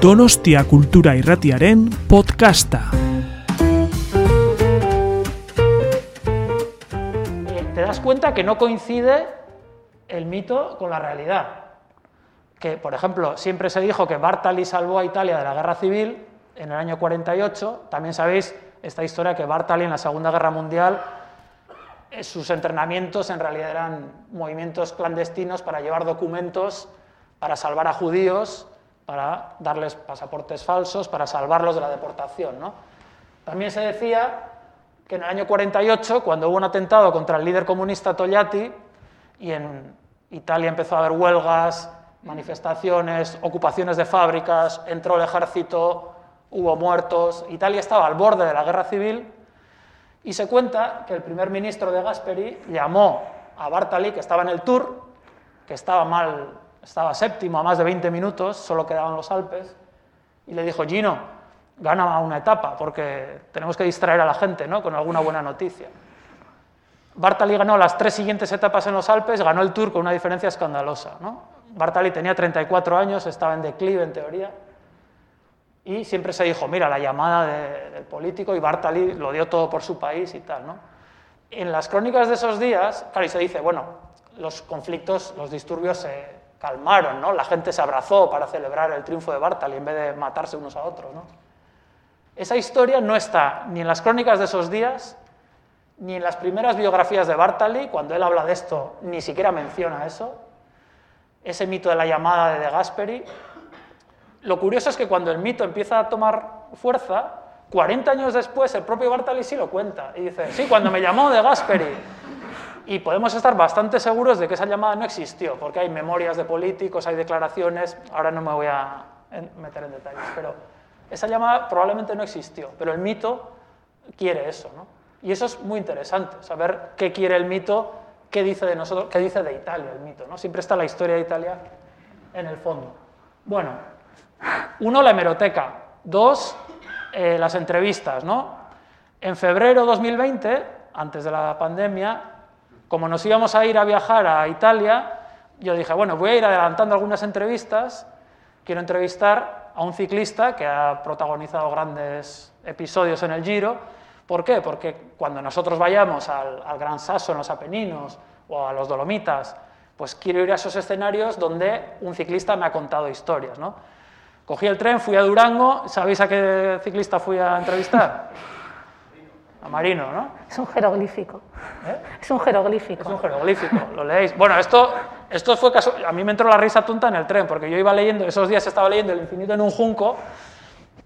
Donostia Kultura Irratiaren podcasta. Eh, te das cuenta que no coincide el mito con la realidad. Que, por ejemplo, siempre se dijo que Bartali salvó a Italia de la guerra civil en el año 48. También sabéis esta historia que Bartali en la Segunda Guerra Mundial eh, sus entrenamientos en realidad eran movimientos clandestinos para llevar documentos para salvar a judíos, para darles pasaportes falsos, para salvarlos de la deportación. ¿no? También se decía que en el año 48, cuando hubo un atentado contra el líder comunista Togliatti, y en Italia empezó a haber huelgas, manifestaciones, ocupaciones de fábricas, entró el ejército, hubo muertos, Italia estaba al borde de la guerra civil, y se cuenta que el primer ministro de Gasperi llamó a Bartali, que estaba en el Tour, que estaba mal estaba séptimo a más de 20 minutos, solo quedaban los Alpes, y le dijo, Gino, gana una etapa, porque tenemos que distraer a la gente ¿no? con alguna buena noticia. Bartali ganó las tres siguientes etapas en los Alpes, ganó el Tour con una diferencia escandalosa. ¿no? Bartali tenía 34 años, estaba en declive en teoría, y siempre se dijo, mira, la llamada del político, y Bartali lo dio todo por su país y tal. ¿no? En las crónicas de esos días, claro, y se dice, bueno, los conflictos, los disturbios se, calmaron, ¿no? La gente se abrazó para celebrar el triunfo de Bartali en vez de matarse unos a otros, ¿no? Esa historia no está ni en las crónicas de esos días, ni en las primeras biografías de Bartali, cuando él habla de esto, ni siquiera menciona eso. Ese mito de la llamada de De Gasperi. Lo curioso es que cuando el mito empieza a tomar fuerza, 40 años después el propio Bartali sí lo cuenta y dice, sí, cuando me llamó De Gasperi y podemos estar bastante seguros de que esa llamada no existió, porque hay memorias de políticos, hay declaraciones, ahora no me voy a meter en detalles, pero esa llamada probablemente no existió, pero el mito quiere eso, ¿no? Y eso es muy interesante, saber qué quiere el mito, qué dice de nosotros, qué dice de Italia el mito, ¿no? Siempre está la historia de Italia en el fondo. Bueno, uno, la hemeroteca. Dos, eh, las entrevistas, ¿no? En febrero de 2020, antes de la pandemia, como nos íbamos a ir a viajar a Italia, yo dije, bueno, voy a ir adelantando algunas entrevistas. Quiero entrevistar a un ciclista que ha protagonizado grandes episodios en el Giro. ¿Por qué? Porque cuando nosotros vayamos al, Gran Sasso en los Apeninos o a los Dolomitas, pues quiero ir a esos escenarios donde un ciclista me ha contado historias. ¿no? Cogí el tren, fui a Durango. ¿Sabéis a qué ciclista fui a entrevistar? a Marino, ¿no? Es un jeroglífico. ¿Eh? Es un jeroglífico. Es un jeroglífico, lo leéis. Bueno, esto, esto fue caso... A mí me entró la risa tonta en el tren, porque yo iba leyendo, esos días estaba leyendo El infinito en un junco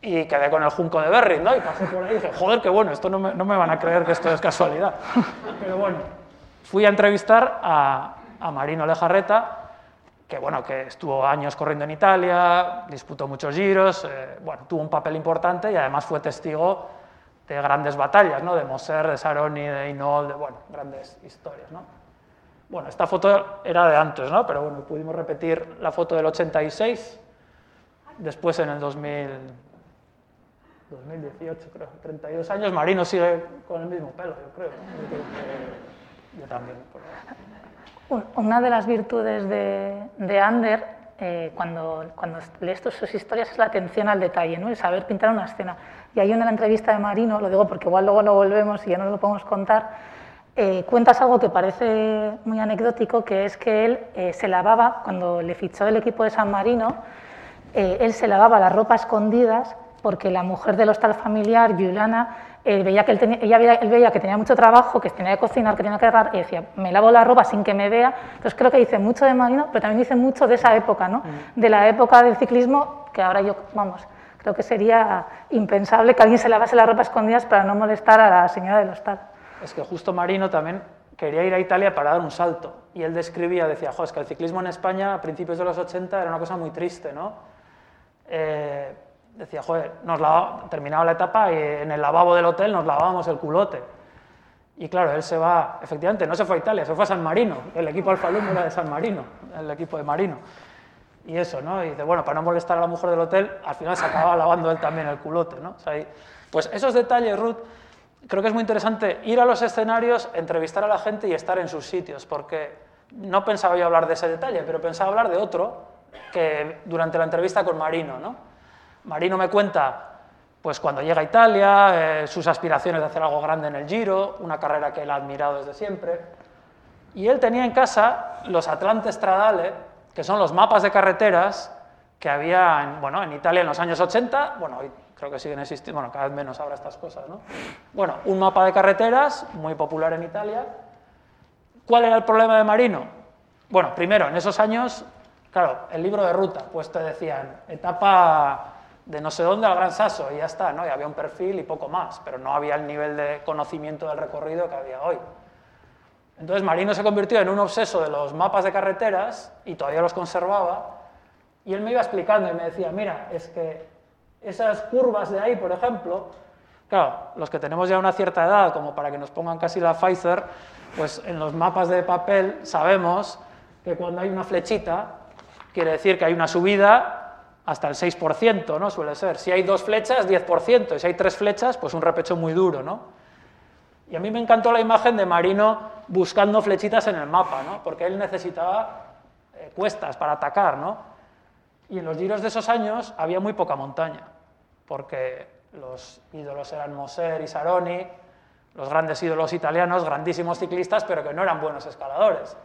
y quedé con el junco de Berry, ¿no? Y pasé por ahí y dije, joder, qué bueno, esto no me, no me van a creer que esto es casualidad. Pero bueno, fui a entrevistar a, a Marino Lejarreta, que bueno, que estuvo años corriendo en Italia, disputó muchos giros, eh, bueno, tuvo un papel importante y además fue testigo de grandes batallas, ¿no? de Moser, de Saroni, de Inol, de bueno, grandes historias. ¿no? Bueno, esta foto era de antes, ¿no? pero bueno, pudimos repetir la foto del 86, después en el 2000, 2018, creo, 32 años, Marino sigue con el mismo pelo, yo creo. Yo, también. Una de las virtudes de, de Ander, eh, cuando, cuando lees sus historias, es la atención al detalle, ¿no? el saber pintar una escena. Y ahí en la entrevista de Marino, lo digo porque igual luego no volvemos y ya no lo podemos contar, eh, cuentas algo que parece muy anecdótico, que es que él eh, se lavaba, cuando le fichó el equipo de San Marino, eh, él se lavaba las ropas escondidas porque la mujer del hostal familiar, Juliana, veía que él, tenía, ella veía, él veía que tenía mucho trabajo, que tenía que cocinar, que tenía que agarrar, y decía, me lavo la ropa sin que me vea. Entonces creo que dice mucho de Marino, pero también dice mucho de esa época, ¿no? Mm. de la época del ciclismo, que ahora yo, vamos, Creo que sería impensable que alguien se lavase las ropa escondidas para no molestar a la señora del hostal. Es que justo Marino también quería ir a Italia para dar un salto. Y él describía, decía, jo, es que el ciclismo en España a principios de los 80 era una cosa muy triste, ¿no? Eh, decía, joder, nos terminaba la etapa y en el lavabo del hotel nos lavábamos el culote. Y claro, él se va, efectivamente, no se fue a Italia, se fue a San Marino. El equipo Alfa era de San Marino, el equipo de Marino y eso, ¿no? Y dice, bueno, para no molestar a la mujer del hotel, al final se acaba lavando él también el culote, ¿no? pues esos detalles, Ruth, creo que es muy interesante ir a los escenarios, entrevistar a la gente y estar en sus sitios, porque no pensaba yo hablar de ese detalle, pero pensaba hablar de otro que durante la entrevista con Marino, ¿no? Marino me cuenta pues cuando llega a Italia, eh, sus aspiraciones de hacer algo grande en el Giro, una carrera que él ha admirado desde siempre. Y él tenía en casa los Atlante Stradale, que son los mapas de carreteras que había en, bueno, en Italia en los años 80, bueno, hoy creo que siguen existiendo, bueno, cada vez menos habrá estas cosas, ¿no? Bueno, un mapa de carreteras muy popular en Italia. ¿Cuál era el problema de Marino? Bueno, primero, en esos años, claro, el libro de ruta, pues te decían, etapa de no sé dónde al Gran Sasso y ya está, ¿no? Y había un perfil y poco más, pero no había el nivel de conocimiento del recorrido que había hoy. Entonces Marino se convirtió en un obseso de los mapas de carreteras y todavía los conservaba. Y él me iba explicando y me decía, mira, es que esas curvas de ahí, por ejemplo, claro, los que tenemos ya una cierta edad, como para que nos pongan casi la Pfizer, pues en los mapas de papel sabemos que cuando hay una flechita, quiere decir que hay una subida hasta el 6%, ¿no? Suele ser. Si hay dos flechas, 10%, y si hay tres flechas, pues un repecho muy duro, ¿no? Y a mí me encantó la imagen de Marino buscando flechitas en el mapa, ¿no? porque él necesitaba eh, cuestas para atacar. ¿no? Y en los giros de esos años había muy poca montaña, porque los ídolos eran Moser y Saroni, los grandes ídolos italianos, grandísimos ciclistas, pero que no eran buenos escaladores.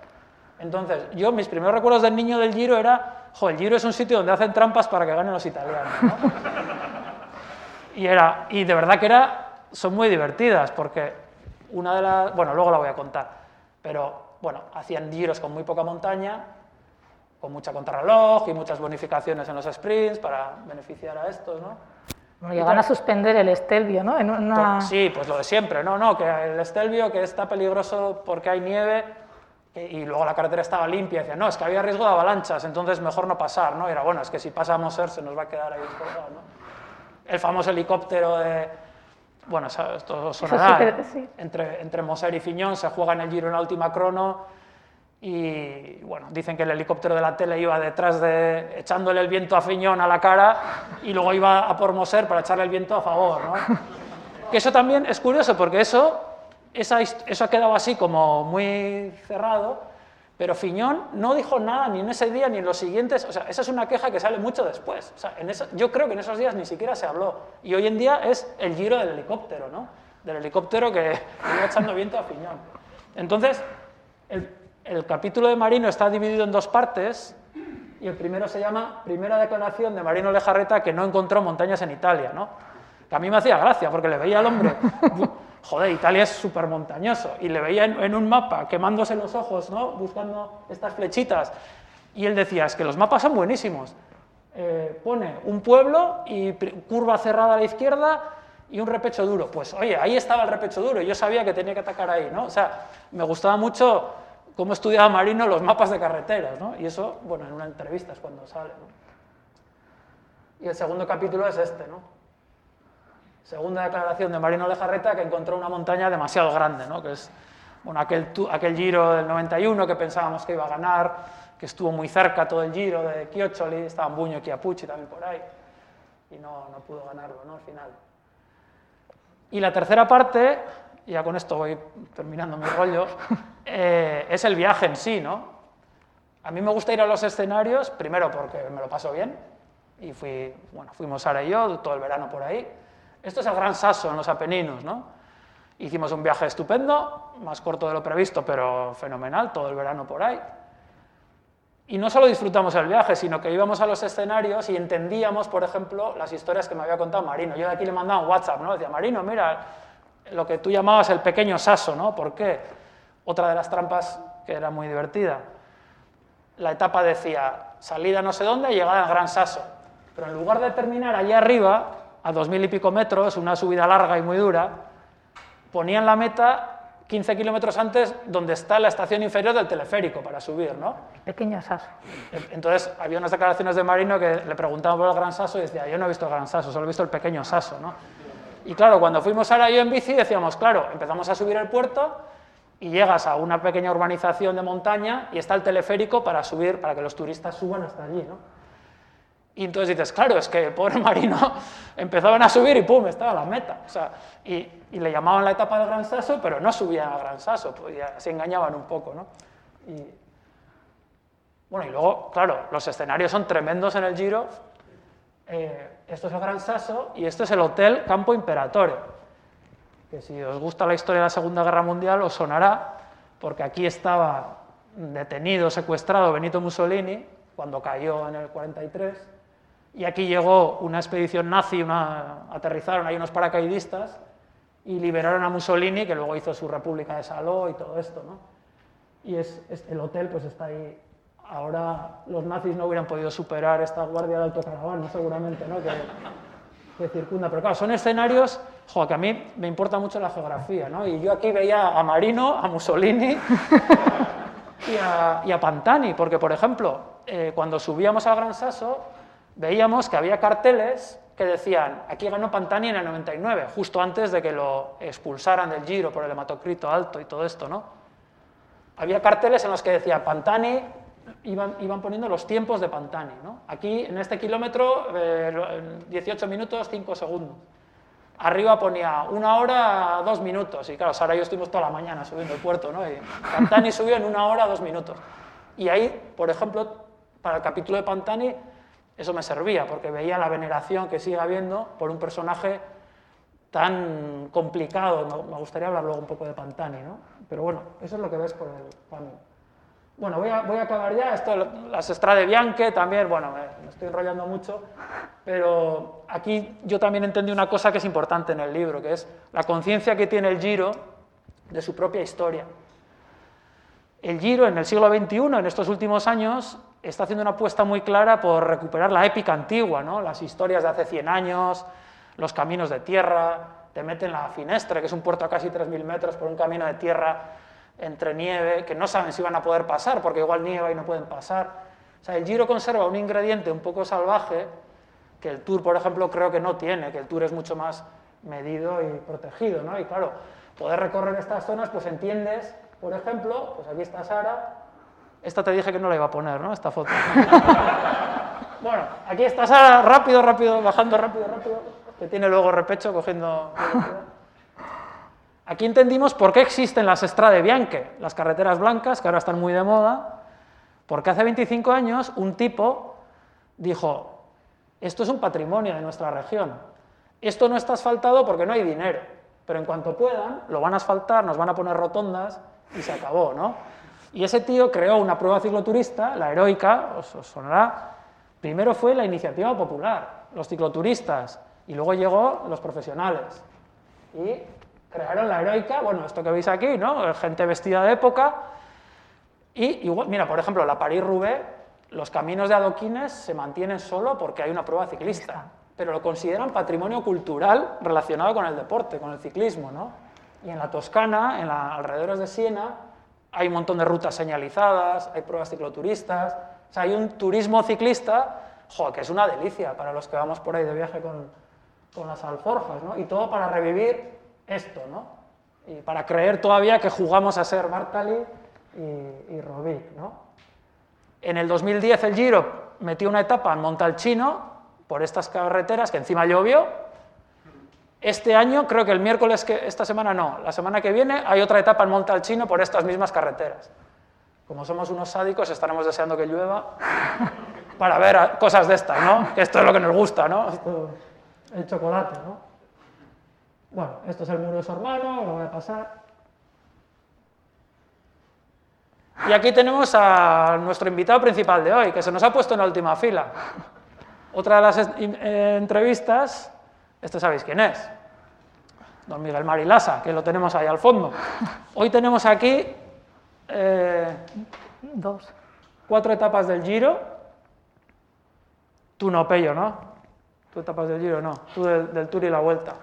Entonces, yo mis primeros recuerdos del niño del Giro era, jo, el Giro es un sitio donde hacen trampas para que ganen los italianos. ¿no? y, era, y de verdad que era, son muy divertidas, porque una de las, bueno, luego la voy a contar, pero bueno, hacían giros con muy poca montaña, con mucha contrarreloj y muchas bonificaciones en los sprints para beneficiar a estos, ¿no? Bueno, llegan a suspender el Estelvio, ¿no? En una... Pues, sí, pues lo de siempre, no, no, que el Estelvio que está peligroso porque hay nieve y luego la carretera estaba limpia, y decían, no, es que había riesgo de avalanchas, entonces mejor no pasar, ¿no? Y era, bueno, es que si pasamos ser se nos va a quedar ahí ¿no? El famoso helicóptero de, bueno, esto sonará, entre, entre Moser y Fiñón se juega en el Giro en la última crono y bueno, dicen que el helicóptero de la tele iba detrás de echándole el viento a Fiñón a la cara y luego iba a por Moser para echarle el viento a favor, ¿no? Que eso también es curioso porque eso, eso ha quedado así como muy cerrado, pero Fiñón no dijo nada ni en ese día ni en los siguientes, o sea, esa es una queja que sale mucho después. O sea, yo creo que en esos días ni siquiera se habló. Y hoy en día es el giro del helicóptero, ¿no? Del helicóptero que iba echando viento a Fiñón. Entonces, el, el capítulo de Marino está dividido en dos partes y el primero se llama Primera declaración de Marino Lejarreta que no encontró montañas en Italia, ¿no? Que a mí me hacía gracia porque le veía al hombre joder, Italia es súper montañoso. Y le veía en, un mapa quemándose los ojos, ¿no? buscando estas flechitas. Y él decía, es que los mapas son buenísimos. Eh, pone un pueblo y curva cerrada a la izquierda y un repecho duro. Pues oye, ahí estaba el repecho duro, yo sabía que tenía que atacar ahí, ¿no? O sea, me gustaba mucho cómo estudiaba Marino los mapas de carreteras, ¿no? Y eso, bueno, en una entrevista es cuando sale. Y el segundo capítulo es este, ¿no? Segunda declaración de Marino Lejarreta que encontró una montaña demasiado grande, ¿no? que es bueno, aquel, aquel giro del 91 que pensábamos que iba a ganar, que estuvo muy cerca todo el giro de Chioccioli, estaban Buño y Chiapucci también por ahí, y no, no pudo ganarlo ¿no? al final. Y la tercera parte, ya con esto voy terminando mi rollo, eh, es el viaje en sí. ¿no? A mí me gusta ir a los escenarios, primero porque me lo paso bien, y fui, bueno, fuimos Sara y yo todo el verano por ahí, esto es el Gran Sasso en los Apeninos, ¿no? Hicimos un viaje estupendo, más corto de lo previsto, pero fenomenal, todo el verano por ahí. Y no solo disfrutamos el viaje, sino que íbamos a los escenarios y entendíamos, por ejemplo, las historias que me había contado Marino. Yo de aquí le mandaba un WhatsApp, ¿no? Decía, Marino, mira, lo que tú llamabas el pequeño saso, ¿no? ¿Por qué? Otra de las trampas que era muy divertida. La etapa decía, salida no sé dónde llegada al Gran Saso. Pero en lugar de terminar allí arriba, a dos mil y pico metros, una subida larga y muy dura, ponían la meta 15 kilómetros antes donde está la estación inferior del teleférico para subir, ¿no? Pequeño Saso. Entonces había unas declaraciones de Marino que le preguntaban por el Gran Saso y decía, yo no he visto el Gran Saso, solo he visto el pequeño Saso, ¿no? Y claro, cuando fuimos ahora yo en bici decíamos, claro, empezamos a subir el puerto y llegas a una pequeña urbanización de montaña y está el teleférico para subir, para que los turistas suban hasta allí, ¿no? Y entonces dices, claro, es que el pobre marino empezaban a subir y pum, estaba la meta. O sea, y, le llamaban la etapa del Gran Saso, pero no subían al Gran Saso, pues ya se engañaban un poco, ¿no? Y, bueno, y luego, claro, los escenarios son tremendos en el Giro. Eh, esto es el Gran Sasso y este es el Hotel Campo Imperatore, que si os gusta la historia de la Segunda Guerra Mundial os sonará, porque aquí estaba detenido, secuestrado Benito Mussolini cuando cayó en el 43, y aquí llegó una expedición nazi, una, aterrizaron ahí unos paracaidistas y liberaron a Mussolini, que luego hizo su República de Saló y todo esto. ¿no? Y es, es- el hotel pues está ahí. Ahora los nazis no hubieran podido superar esta guardia de autocaravana, seguramente, ¿no? que, que circunda. Pero claro, son escenarios jo, que a mí me importa mucho la geografía. ¿no? Y yo aquí veía a Marino, a Mussolini y a, y a Pantani, porque, por ejemplo, eh, cuando subíamos al Gran Sasso, veíamos que había carteles que decían, aquí ganó Pantani en el 99, justo antes de que lo expulsaran del Giro por el hematocrito alto y todo esto, ¿no? Había carteles en los que decía Pantani, iban, iban poniendo los tiempos de Pantani, ¿no? Aquí, en este kilómetro, eh, lo- en 18 minutos, 5 segundos. Arriba ponía una hora, dos minutos. Y claro, Sara y yo estuvimos toda la mañana subiendo el puerto, ¿no? Y Pantani subió en una hora, dos minutos. Y ahí, por ejemplo, para el capítulo de Pantani, eso me servía, porque veía la veneración que sigue habiendo por un personaje tan complicado. Me- gustaría hablar luego un poco de Pantani, ¿no? Pero bueno, eso es lo que ves por el camino. Bueno, voy a, voy a acabar ya. Esto, las Strade Bianche también, bueno, me, me estoy enrollando mucho, pero aquí yo también entendí una cosa que es importante en el libro, que es la conciencia que tiene el Giro de su propia historia. El Giro en el siglo XXI, en estos últimos años, está haciendo una apuesta muy clara por recuperar la épica antigua, ¿no? las historias de hace 100 años, los caminos de tierra, te meten la Finestre, que es un puerto a casi 3.000 metros por un camino de tierra entre nieve, que no saben si van a poder pasar, porque igual nieva y no pueden pasar. O sea, el Giro conserva un ingrediente un poco salvaje que el Tour, por ejemplo, creo que no tiene, que el Tour es mucho más medido y protegido, ¿no? Y claro, poder recorrer estas zonas, pues entiendes, por ejemplo, pues aquí está Sara, esta te dije que no la iba a poner, ¿no? Esta foto. bueno, aquí está Sara, rápido, rápido, bajando rápido, rápido, que tiene luego repecho cogiendo... Aquí entendimos por qué existen las Strade Bianche, las carreteras blancas, que ahora están muy de moda, porque hace 25 años un tipo dijo, esto es un patrimonio de nuestra región, esto no está asfaltado porque no hay dinero, pero en cuanto puedan, lo van a asfaltar, nos van a poner rotondas y se acabó, ¿no? Y ese tío creó una prueba cicloturista, la heroica, os, os sonará, primero fue la iniciativa popular, los cicloturistas, y luego llegó los profesionales. Y crearon la heroica, bueno, esto que veis aquí, ¿no? Gente vestida de época. Y igual, mira, por ejemplo, la París-Roubaix, los caminos de adoquines se mantienen solo porque hay una prueba ciclista, pero lo consideran patrimonio cultural relacionado con el deporte, con el ciclismo, ¿no? Y en la Toscana, en los alrededores de Siena, hay un montón de rutas señalizadas, hay pruebas cicloturistas, o sea, hay un turismo ciclista, jo, que es una delicia para los que vamos por ahí de viaje con, con las alforjas, ¿no? Y todo para revivir esto, ¿no? Y para creer todavía que jugamos a ser Bartali y, y Robic, ¿no? En el 2010 el Giro metió una etapa en Montalcino por estas carreteras que encima llovió. Este año, creo que el miércoles, que esta semana no, la semana que viene hay otra etapa en Montalcino por estas mismas carreteras. Como somos unos sádicos, estaremos deseando que llueva para ver cosas de estas, ¿no? Que esto es lo que nos gusta, ¿no? Esto- el chocolate, ¿no? Bueno, esto es el muro de su hermano, lo voy a pasar. Y aquí tenemos a nuestro invitado principal de hoy, que se nos ha puesto en la última fila. Otra de las eh, entrevistas, este sabéis quién es, don Miguel Marilasa, que lo tenemos ahí al fondo. Hoy tenemos aquí eh, Dos. cuatro etapas del Giro. Tú no, Pello, ¿no? Tú etapas del Giro, no. Tú del, del Tour y la Vuelta.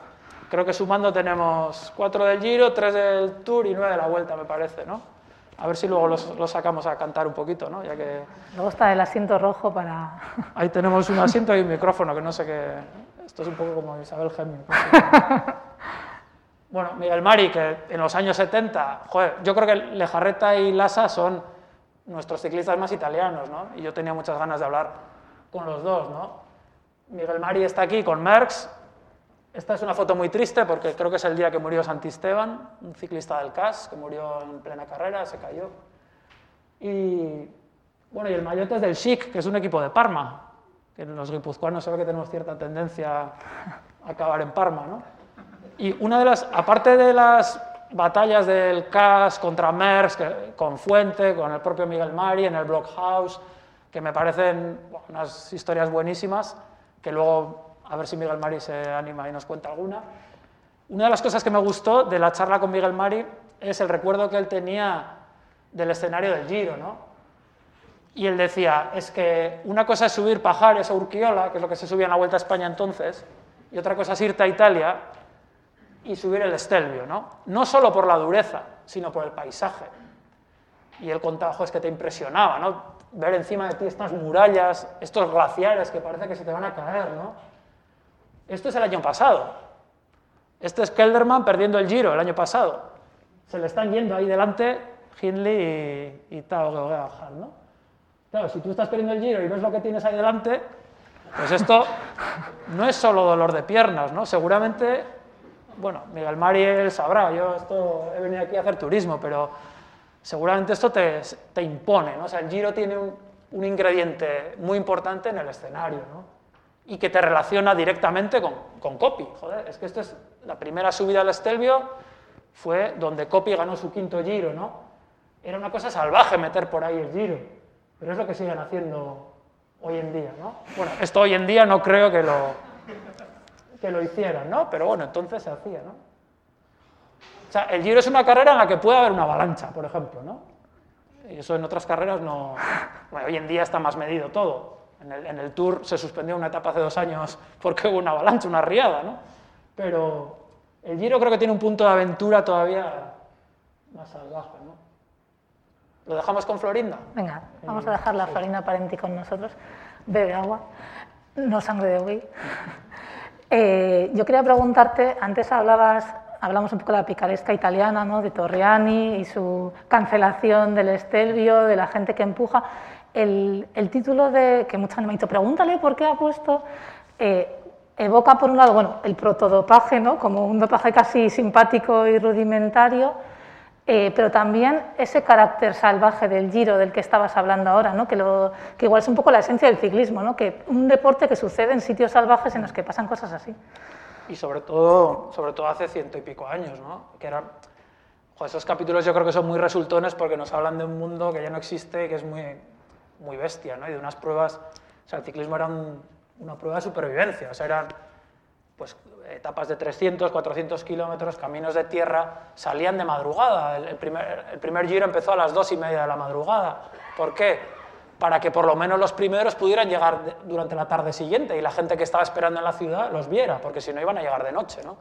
Creo que sumando tenemos cuatro del Giro, tres del Tour y nueve de la Vuelta, me parece, ¿no? A ver si luego los, los sacamos a cantar un poquito, ¿no? Ya que Luego está el asiento rojo para... ahí tenemos un asiento y un micrófono, que no sé qué... Esto es un poco como Isabel Gemio. Bueno, Miguel Mari, que en los años 70, joder, yo creo que Lejarreta y Lassa son nuestros ciclistas más italianos, ¿no? Y yo tenía muchas ganas de hablar con los dos, ¿no? Miguel Mari está aquí con Merckx. Esta es una foto muy triste porque creo que es el día que murió Santisteban, un ciclista del CAS que murió en plena carrera, se cayó. Y bueno, y el maillot es del Chic, que es un equipo de Parma. Que los guipuzcoanos se que tenemos cierta tendencia a acabar en Parma, ¿no? Y una de las, aparte de las batallas del CAS contra Merckx, con Fuente, con el propio Miguel Mari en el Blockhouse, que me parecen unas historias buenísimas, que luego a ver si Miguel Mari se anima y nos cuenta alguna. Una de las cosas que me gustó de la charla con Miguel Mari es el recuerdo que él tenía del escenario del Giro, ¿no? Y él decía, es que una cosa es subir Pajares o Urquiola, que es lo que se subía en la Vuelta a España entonces, y otra cosa es irte a Italia y subir el Estelvio, ¿no? No solo por la dureza, sino por el paisaje. Y el contagio es que te impresionaba, ¿no? Ver encima de ti estas murallas, estos glaciares que parece que se te van a caer, ¿no? Esto es el año pasado. Este es Kelderman perdiendo el Giro el año pasado. Se le están yendo ahí delante Hindley y, y Tao ¿no? Claro, si tú estás perdiendo el Giro y ves lo que tienes ahí delante, pues esto no es solo dolor de piernas, ¿no? Seguramente bueno, Miguel Mariel sabrá, yo esto he venido aquí a hacer turismo, pero seguramente esto te, te impone, ¿no? O sea, el Giro tiene un, un, ingrediente muy importante en el escenario, ¿no? Y que te relaciona directamente con, con Coppi, joder, es que esto es la primera subida al Estelvio fue donde Coppi ganó su quinto Giro, ¿no? Era una cosa salvaje meter por ahí el Giro, pero es lo que siguen haciendo hoy en día, ¿no? Bueno, esto hoy en día no creo que lo, que lo hicieran, ¿no? Pero bueno, entonces se hacía, ¿no? O sea, el Giro es una carrera en la que puede haber una avalancha, por ejemplo, ¿no? Y eso en otras carreras no... Bueno, hoy en día está más medido todo. En el, en el, Tour se suspendió una etapa hace dos años porque hubo una avalancha, una riada, ¿no? Pero el Giro creo que tiene un punto de aventura todavía más salvaje, ¿no? ¿Lo dejamos con Florinda? Venga, vamos a dejar la Florinda Parenti con nosotros. Bebe agua, no sangre de buey. Eh, yo quería preguntarte, antes hablabas, hablamos un poco de la picaresca italiana, ¿no? de Torriani y su cancelación del Estelvio, de la gente que empuja. El, el título de, que mucha gente me ha dicho, pregúntale por qué ha puesto, eh, evoca por un lado bueno, el protodopaje, ¿no? como un dopaje casi simpático y rudimentario, eh, pero también ese carácter salvaje del giro del que estabas hablando ahora, ¿no? que, lo, que, igual es un poco la esencia del ciclismo, ¿no? que un deporte que sucede en sitios salvajes en los que pasan cosas así. Y sobre todo, sobre todo hace ciento y pico años, ¿no? que eran, joder, esos capítulos yo creo que son muy resultones porque nos hablan de un mundo que ya no existe, que es muy, muy bestia, ¿no? y de unas pruebas, o sea, el ciclismo era un, una prueba de supervivencia, o sea, eran pues, etapas de 300, 400 kilómetros, caminos de tierra, salían de madrugada. El, primer, el, primer, giro empezó a las dos y media de la madrugada. ¿Por qué? Para que por lo menos los primeros pudieran llegar durante la tarde siguiente y la gente que estaba esperando en la ciudad los viera, porque si no iban a llegar de noche. ¿no?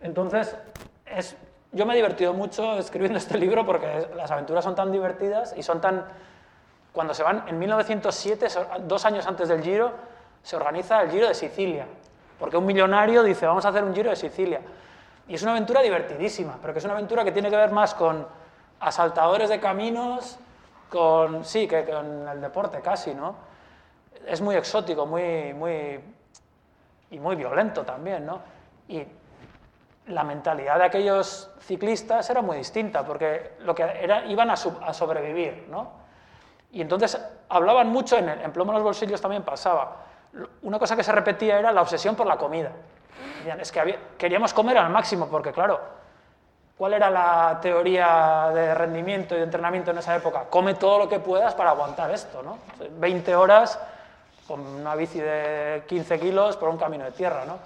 Entonces, es, yo me he divertido mucho escribiendo este libro porque las aventuras son tan divertidas y son tan... Cuando se van, en 1907, dos años antes del Giro, se organiza el Giro de Sicilia, porque un millonario dice, vamos a hacer un giro de Sicilia. Y es una aventura divertidísima, pero que es una aventura que tiene que ver más con asaltadores de caminos, con, sí, que con el deporte casi, ¿no? Es muy exótico, muy, muy, y muy violento también, ¿no? Y la mentalidad de aquellos ciclistas era muy distinta, porque lo que era, iban a, a sobrevivir, ¿no? Y entonces hablaban mucho, en, el, en Plomo en los bolsillos también pasaba, una cosa que se repetía era la obsesión por la comida. Es que queríamos comer al máximo, porque claro, ¿cuál era la teoría de rendimiento y de entrenamiento en esa época? Come todo lo que puedas para aguantar esto, ¿no? 20 horas con una bici de 15 kilos por un camino de tierra, ¿no?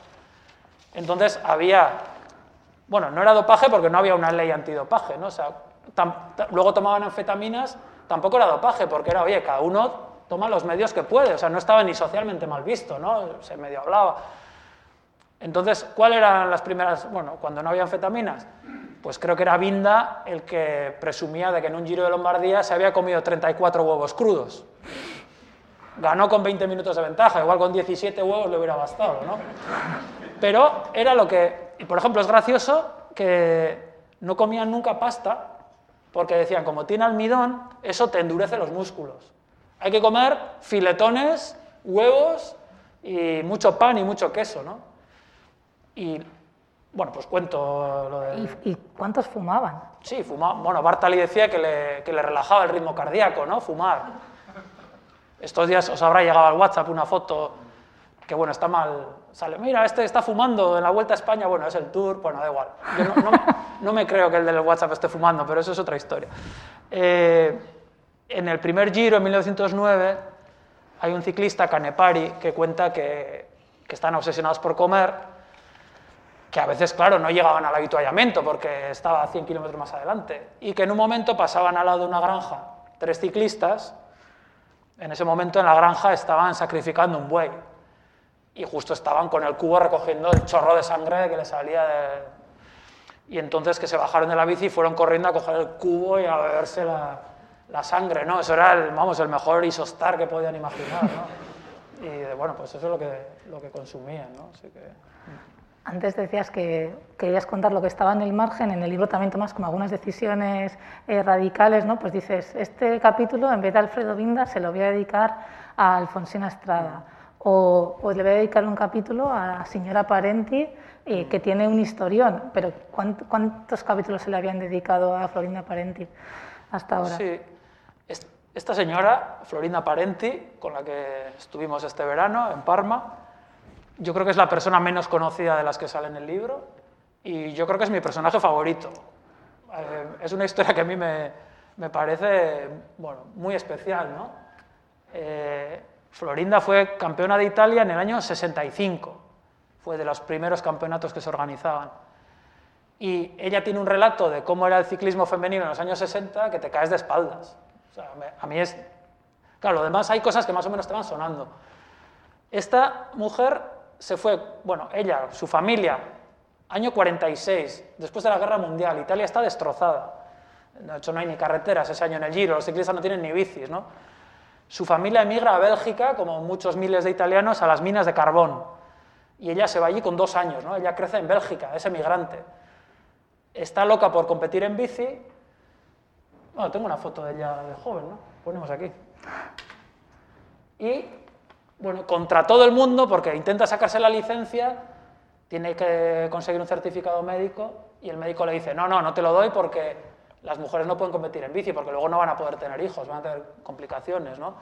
Entonces había, bueno, no era dopaje porque no había una ley antidopaje, ¿no? O sea, luego tomaban anfetaminas, tampoco era dopaje porque era, oye, cada uno toma los medios que puede, o sea, no estaba ni socialmente mal visto, ¿no? Se medio hablaba. Entonces, ¿cuáles eran las primeras? Bueno, cuando no había anfetaminas, pues creo que era Binda el que presumía de que en un Giro de Lombardía se había comido 34 huevos crudos. Ganó con 20 minutos de ventaja, igual con 17 huevos le hubiera bastado, ¿no? Pero era lo que, y por ejemplo, es gracioso que no comían nunca pasta, porque decían, como tiene almidón, eso te endurece los músculos. Hay que comer filetones, huevos y mucho pan y mucho queso, ¿no? Y bueno, pues cuento lo de... ¿Y, ¿Y, cuántos fumaban? Sí, fumaban. Bueno, Bartali decía que le, que le, relajaba el ritmo cardíaco, ¿no? Fumar. Estos días os habrá llegado al WhatsApp una foto que, bueno, está mal, sale, mira, este está fumando en la Vuelta a España, bueno, es el Tour, bueno, da igual. Yo no, no, no me creo que el del WhatsApp esté fumando, pero eso es otra historia. Eh, en el primer Giro, en 1909, hay un ciclista, Canepari, que cuenta que, que están obsesionados por comer, que a veces, claro, no llegaban al habituallamiento porque estaba a 100 kilómetros más adelante, y que en un momento pasaban al lado de una granja tres ciclistas, en ese momento en la granja estaban sacrificando un buey, y justo estaban con el cubo recogiendo el chorro de sangre que le salía de... Y entonces que se bajaron de la bici y fueron corriendo a coger el cubo y a beberse la, la sangre, ¿no? Eso era, el, vamos, el mejor isostar que podían imaginar, ¿no? Y bueno, pues eso es lo que, lo que consumían, ¿no? Así que... Antes decías que querías contar lo que estaba en el margen, en el libro también tomas como algunas decisiones eh, radicales, ¿no? Pues dices, este capítulo en vez de Alfredo Vinda se lo voy a dedicar a Alfonsina Estrada o, o le voy a dedicar un capítulo a la señora Parenti eh, que tiene un historión, pero ¿cuántos, ¿cuántos capítulos se le habían dedicado a Florinda Parenti hasta ahora? Sí, esta señora, Florinda Parenti, con la que estuvimos este verano en Parma, yo creo que es la persona menos conocida de las que sale en el libro y yo creo que es mi personaje favorito. Eh, es una historia que a mí me, me parece bueno, muy especial. ¿no? Eh, Florinda fue campeona de Italia en el año 65, fue de los primeros campeonatos que se organizaban. Y ella tiene un relato de cómo era el ciclismo femenino en los años 60 que te caes de espaldas. A mí es... Claro, lo demás hay cosas que más o menos te van sonando. Esta mujer se fue, bueno, ella, su familia, año 46, después de la Guerra Mundial, Italia está destrozada. De hecho, no hay ni carreteras ese año en el Giro, los ciclistas no tienen ni bicis, ¿no? Su familia emigra a Bélgica, como muchos miles de italianos, a las minas de carbón. Y ella se va allí con dos años, ¿no? Ella crece en Bélgica, es emigrante. Está loca por competir en bici. Bueno, tengo una foto de ella de joven, ¿no? Ponemos aquí. Y bueno, contra todo el mundo, porque intenta sacarse la licencia, tiene que conseguir un certificado médico y el médico le dice, no, no, no te lo doy porque las mujeres no pueden competir en bici, porque luego no van a poder tener hijos, van a tener complicaciones, ¿no?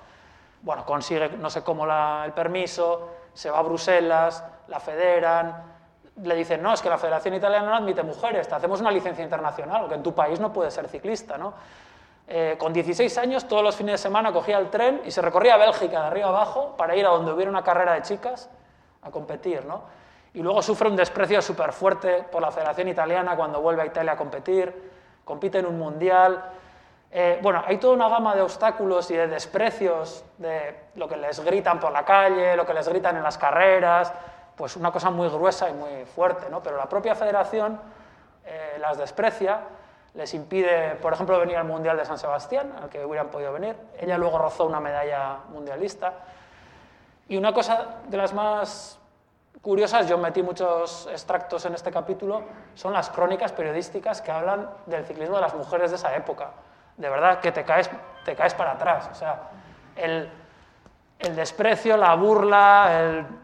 Bueno, consigue no sé cómo la, el permiso, se va a Bruselas, la federan, le dicen, no, es que la Federación Italiana no admite mujeres, te hacemos una licencia internacional, porque en tu país no puedes ser ciclista, ¿no? Eh, con 16 años, todos los fines de semana cogía el tren y se recorría Bélgica de arriba abajo para ir a donde hubiera una carrera de chicas a competir. ¿no? Y luego sufre un desprecio súper fuerte por la Federación Italiana cuando vuelve a Italia a competir, compite en un mundial. Eh, bueno, hay toda una gama de obstáculos y de desprecios de lo que les gritan por la calle, lo que les gritan en las carreras, pues una cosa muy gruesa y muy fuerte, ¿no? pero la propia federación eh, las desprecia les impide, por ejemplo, venir al Mundial de San Sebastián, al que hubieran podido venir. Ella luego rozó una medalla mundialista. Y una cosa de las más curiosas, yo metí muchos extractos en este capítulo, son las crónicas periodísticas que hablan del ciclismo de las mujeres de esa época. De verdad que te caes, te caes para atrás. O sea, el, el desprecio, la burla, el,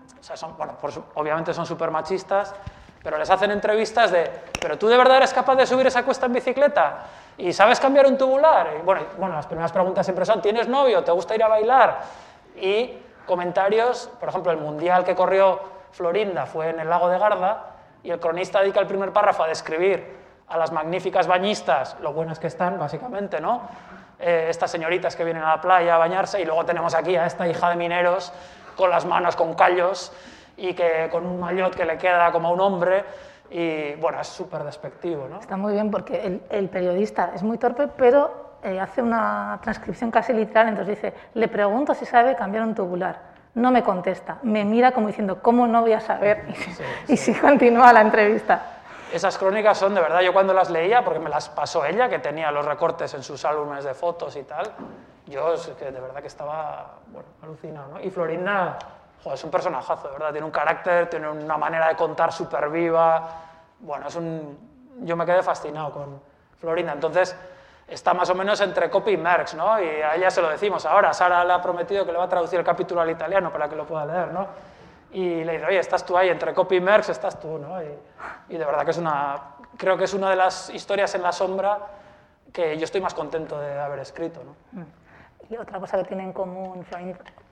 obviamente son súper machistas, pero les hacen entrevistas de, ¿pero tú de verdad eres capaz de subir esa cuesta en bicicleta? ¿Y sabes cambiar un tubular? Y bueno, las primeras preguntas siempre son, ¿tienes novio? ¿Te gusta ir a bailar? Y comentarios, por ejemplo, el mundial que corrió Florinda fue en el lago de Garda y el cronista dedica el primer párrafo a describir a las magníficas bañistas, lo buenas que están, básicamente, ¿no? Eh, estas señoritas que vienen a la playa a bañarse y luego tenemos aquí a esta hija de mineros con las manos con callos y que con un maillot que le queda como a un hombre y bueno, es súper despectivo. ¿no? Está muy bien porque el, el periodista es muy torpe, pero eh, hace una transcripción casi literal, entonces dice, le pregunto si sabe cambiar un tubular. No me contesta, me mira como diciendo, ¿cómo no voy a saber? Y, sí, y sí. sí continúa la entrevista. Esas crónicas son de verdad, yo cuando las leía, porque me las pasó ella, que tenía los recortes en sus álbumes de fotos y tal, yo es que de verdad que estaba bueno, alucinado. ¿no? Y Florinda, joder, es un personajazo, de verdad, tiene un carácter, tiene una manera de contar súper viva, bueno, es un... yo me quedé fascinado con Florinda, entonces está más o menos entre copy y merx, ¿no? Y a ella se lo decimos ahora, Sara le ha prometido que le va a traducir el capítulo al italiano para que lo pueda leer, ¿no? Y le dice, oye, estás tú ahí, entre copy y merx estás tú, ¿no? Y, y de verdad que es una... creo que es una de las historias en la sombra que yo estoy más contento de haber escrito, ¿no? Y otra cosa que tiene en común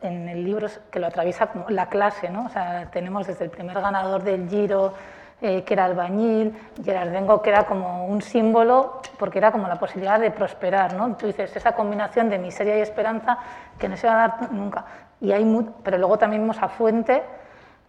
en el libro es que lo atraviesa como la clase, ¿no? O sea, tenemos desde el primer ganador del Giro, eh, que era albañil, Gerardengo, que era como un símbolo, porque era como la posibilidad de prosperar, ¿no? Tú dices, esa combinación de miseria y esperanza que no se va a dar nunca. Y hay pero luego también vimos a Fuente,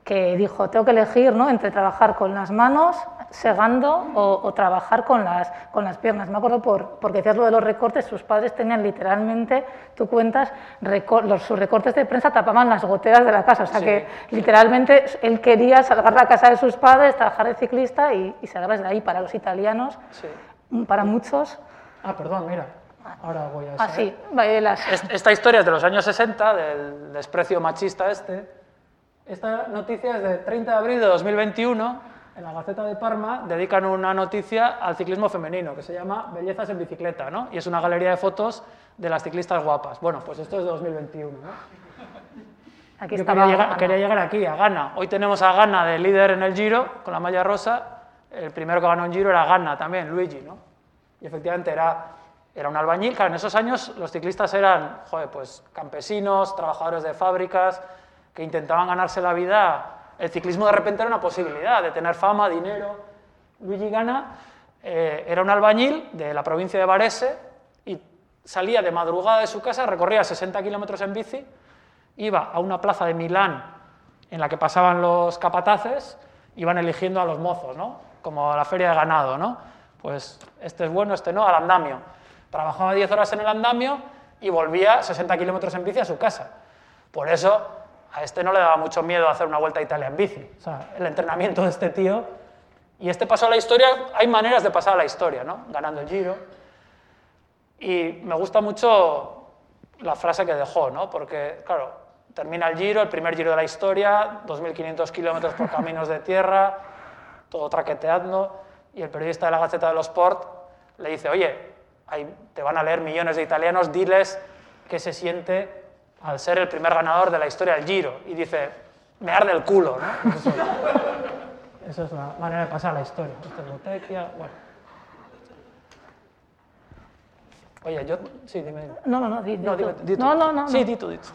que dijo, tengo que elegir ¿no? entre trabajar con las manos, segando, o, trabajar con las, con las piernas. Me acuerdo por, porque decías lo de los recortes, sus padres tenían literalmente, tú cuentas, los, sus recortes de prensa tapaban las goteras de la casa, o sea que literalmente él quería salvar la casa de sus padres, trabajar de ciclista y, y salgar de ahí para los italianos, para muchos. Ah, perdón, mira. Ahora voy a... Ah, sí, Esta historia es de los años 60, del desprecio machista este, esta noticia es de 30 de abril de 2021. En la Gaceta de Parma dedican una noticia al ciclismo femenino que se llama Bellezas en bicicleta, ¿no? Y es una galería de fotos de las ciclistas guapas. Bueno, pues esto es de 2021, ¿no? Aquí Yo quería llegar, quería llegar, aquí, a Ghana. Hoy tenemos a Ghana de líder en el Giro, con la malla rosa. El primero que ganó en Giro era Ghana también, Luigi, ¿no? Y efectivamente era, era un albañil. Claro, en esos años los ciclistas eran, joder, pues campesinos, trabajadores de fábricas, que intentaban ganarse la vida, el ciclismo de repente era una posibilidad de tener fama, dinero. Luigi Gana eh, era un albañil de la provincia de Varese y salía de madrugada de su casa, recorría 60 kilómetros en bici, iba a una plaza de Milán en la que pasaban los capataces, iban eligiendo a los mozos, ¿no? como la feria de ganado. ¿no? Pues este es bueno, este no, al andamio. Trabajaba 10 horas en el andamio y volvía 60 kilómetros en bici a su casa. Por eso a este no le daba mucho miedo hacer una vuelta a Italia en bici. O sea, el entrenamiento de este tío. Y este pasó a la historia, hay maneras de pasar a la historia, ¿no? Ganando el giro. Y me gusta mucho la frase que dejó, ¿no? Porque, claro, termina el giro, el primer giro de la historia, 2.500 kilómetros por caminos de tierra, todo traqueteando, y el periodista de la Gaceta de los Sport le dice, oye, te van a leer millones de italianos, diles qué se siente al ser el primer ganador de la historia del Giro. Y dice, me arde el culo, ¿no? Eso, es la manera de pasar la historia. Esta es Botequia, bueno. Oye, yo... Sí, dime. No, no, no, di, no, dime, no, no, no, Sí, di tú, di tú.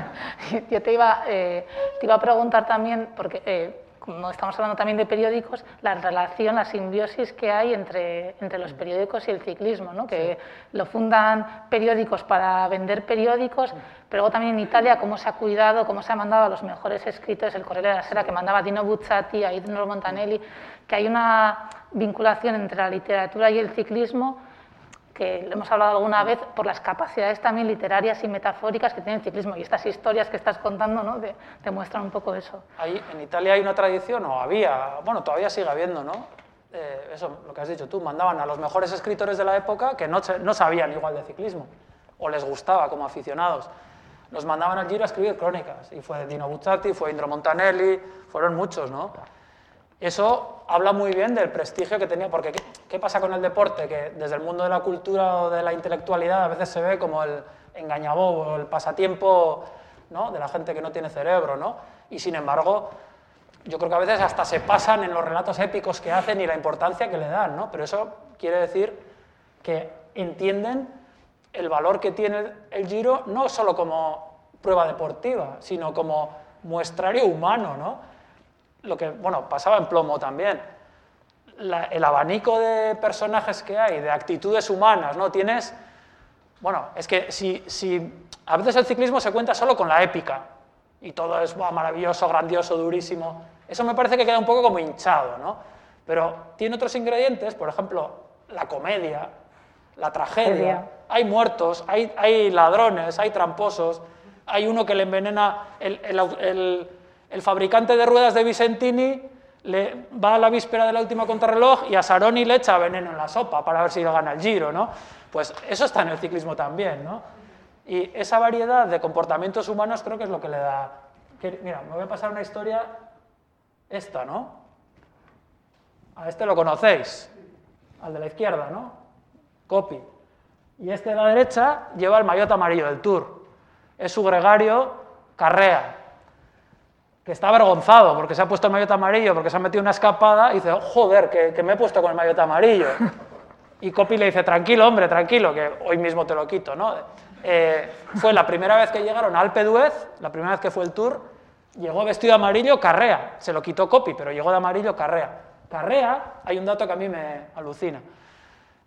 yo te iba, eh, te iba a preguntar también, porque... Eh, como estamos hablando también de periódicos, la relación, la simbiosis que hay entre, entre los periódicos y el ciclismo, ¿no? que lo fundan periódicos para vender periódicos, pero luego también en Italia cómo se ha cuidado, cómo se ha mandado a los mejores escritores, el Corriere de la Sera que mandaba Dino Buzzati, a Idno Montanelli, que hay una vinculación entre la literatura y el ciclismo que hemos hablado alguna vez por las capacidades también literarias y metafóricas que tiene el ciclismo. Y estas historias que estás contando ¿no? demuestran un poco eso. Ahí, en Italia hay una tradición, o había, bueno, todavía sigue habiendo, ¿no? Eh, eso, lo que has dicho tú, mandaban a los mejores escritores de la época que no, no sabían igual de ciclismo, o les gustaba como aficionados. Los mandaban al Giro a escribir crónicas, y fue Dino Buzzati, fue Indro Montanelli, fueron muchos, ¿no? Eso habla muy bien del prestigio que tenía, porque ¿qué, pasa con el deporte? Que desde el mundo de la cultura o de la intelectualidad a veces se ve como el engañabobo, el pasatiempo ¿no? de la gente que no tiene cerebro, ¿no? Y sin embargo, yo creo que a veces hasta se pasan en los relatos épicos que hacen y la importancia que le dan, ¿no? Pero eso quiere decir que entienden el valor que tiene el Giro no solo como prueba deportiva, sino como muestrario humano, ¿no? lo que, bueno, pasaba en plomo también. El abanico de personajes que hay, de actitudes humanas, ¿no? Tienes, bueno, es que si, si a veces el ciclismo se cuenta solo con la épica y todo es maravilloso, grandioso, durísimo, eso me parece que queda un poco como hinchado, ¿no? Pero tiene otros ingredientes, por ejemplo, la comedia, la tragedia, hay muertos, hay, hay ladrones, hay tramposos, hay uno que le envenena el, el el fabricante de ruedas de Vicentini le va a la víspera de la última contrarreloj y a Saroni le echa veneno en la sopa para ver si gana el giro, ¿no? Pues eso está en el ciclismo también, ¿no? Y esa variedad de comportamientos humanos creo que es lo que le da... mira, me voy a pasar una historia, esta, ¿no? A este lo conocéis, al de la izquierda, ¿no? Copy. Y este de la derecha lleva el maillot amarillo del Tour. Es su gregario Carrea que está avergonzado porque se ha puesto el maillot amarillo, porque se ha metido una escapada y dice, joder, que, me he puesto con el maillot amarillo. Y Copy le dice, tranquilo, hombre, tranquilo, que hoy mismo te lo quito, ¿no? Eh, fue la primera vez que llegaron a Alpe la primera vez que fue el tour, llegó vestido de amarillo Carrea, se lo quitó Copy, pero llegó de amarillo Carrea. Carrea, hay un dato que a mí me alucina.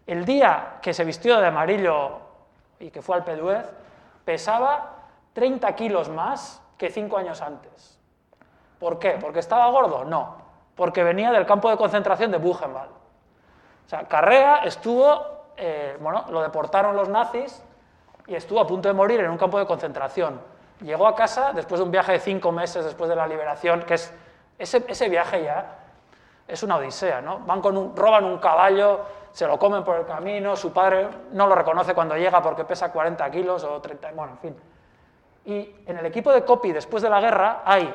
El día que se vistió de amarillo y que fue al d'Huez, pesaba 30 kilos más que cinco años antes. ¿Por qué? ¿Porque estaba gordo? No, porque venía del campo de concentración de Buchenwald. O sea, Carrea estuvo, eh, bueno, lo deportaron los nazis y estuvo a punto de morir en un campo de concentración. Llegó a casa después de un viaje de cinco meses después de la liberación, que es ese, ese viaje ya es una odisea, ¿no? Van con un, roban un caballo, se lo comen por el camino, su padre no lo reconoce cuando llega porque pesa 40 kilos o 30, bueno, en fin. Y en el equipo de Copy después de la guerra hay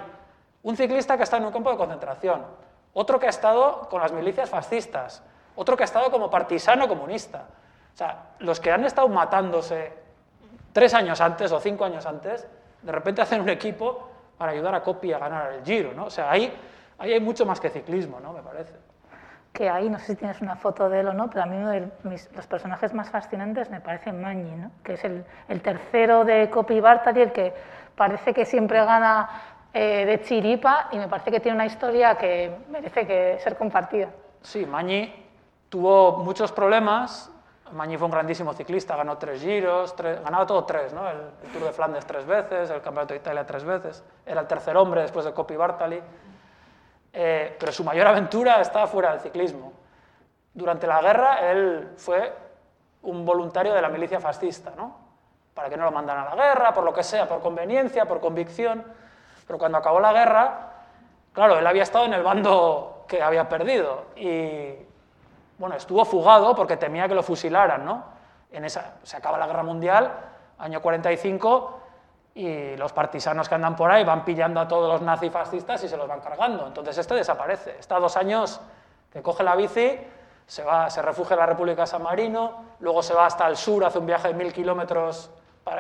un ciclista que está en un campo de concentración, otro que ha estado con las milicias fascistas, otro que ha estado como partisano comunista. O sea, los que han estado matándose tres años antes o cinco años antes, de repente hacen un equipo para ayudar a Copy a ganar el Giro, ¿no? O sea, ahí, ahí hay mucho más que ciclismo, ¿no? Me parece. Que ahí, no sé si tienes una foto de él o no, pero a mí uno de mis, los personajes más fascinantes me parece Magni, ¿no? Que es el, el tercero de Copy Bartali, el que parece que siempre gana eh, de chiripa y me parece que tiene una historia que merece que ser compartida. Sí, Magni tuvo muchos problemas Mañi fue un grandísimo ciclista, ganó tres giros, ganaba todo tres, ¿no? El, Tour de Flandes tres veces, el Campeonato de Italia tres veces, era el tercer hombre después de Coppi Bartali, eh, pero su mayor aventura estaba fuera del ciclismo. Durante la guerra él fue un voluntario de la milicia fascista, ¿no? para que no lo mandaran a la guerra, por lo que sea, por conveniencia, por convicción, pero cuando acabó la guerra, claro, él había estado en el bando que había perdido y bueno, estuvo fugado porque temía que lo fusilaran, ¿no? En esa, se acaba la guerra mundial, año 45, y los partisanos que andan por ahí van pillando a todos los nazifascistas y se los van cargando. Entonces este desaparece. Está dos años que coge la bici, se, va, se refugia en la República de San Marino, luego se va hasta el sur, hace un viaje de mil kilómetros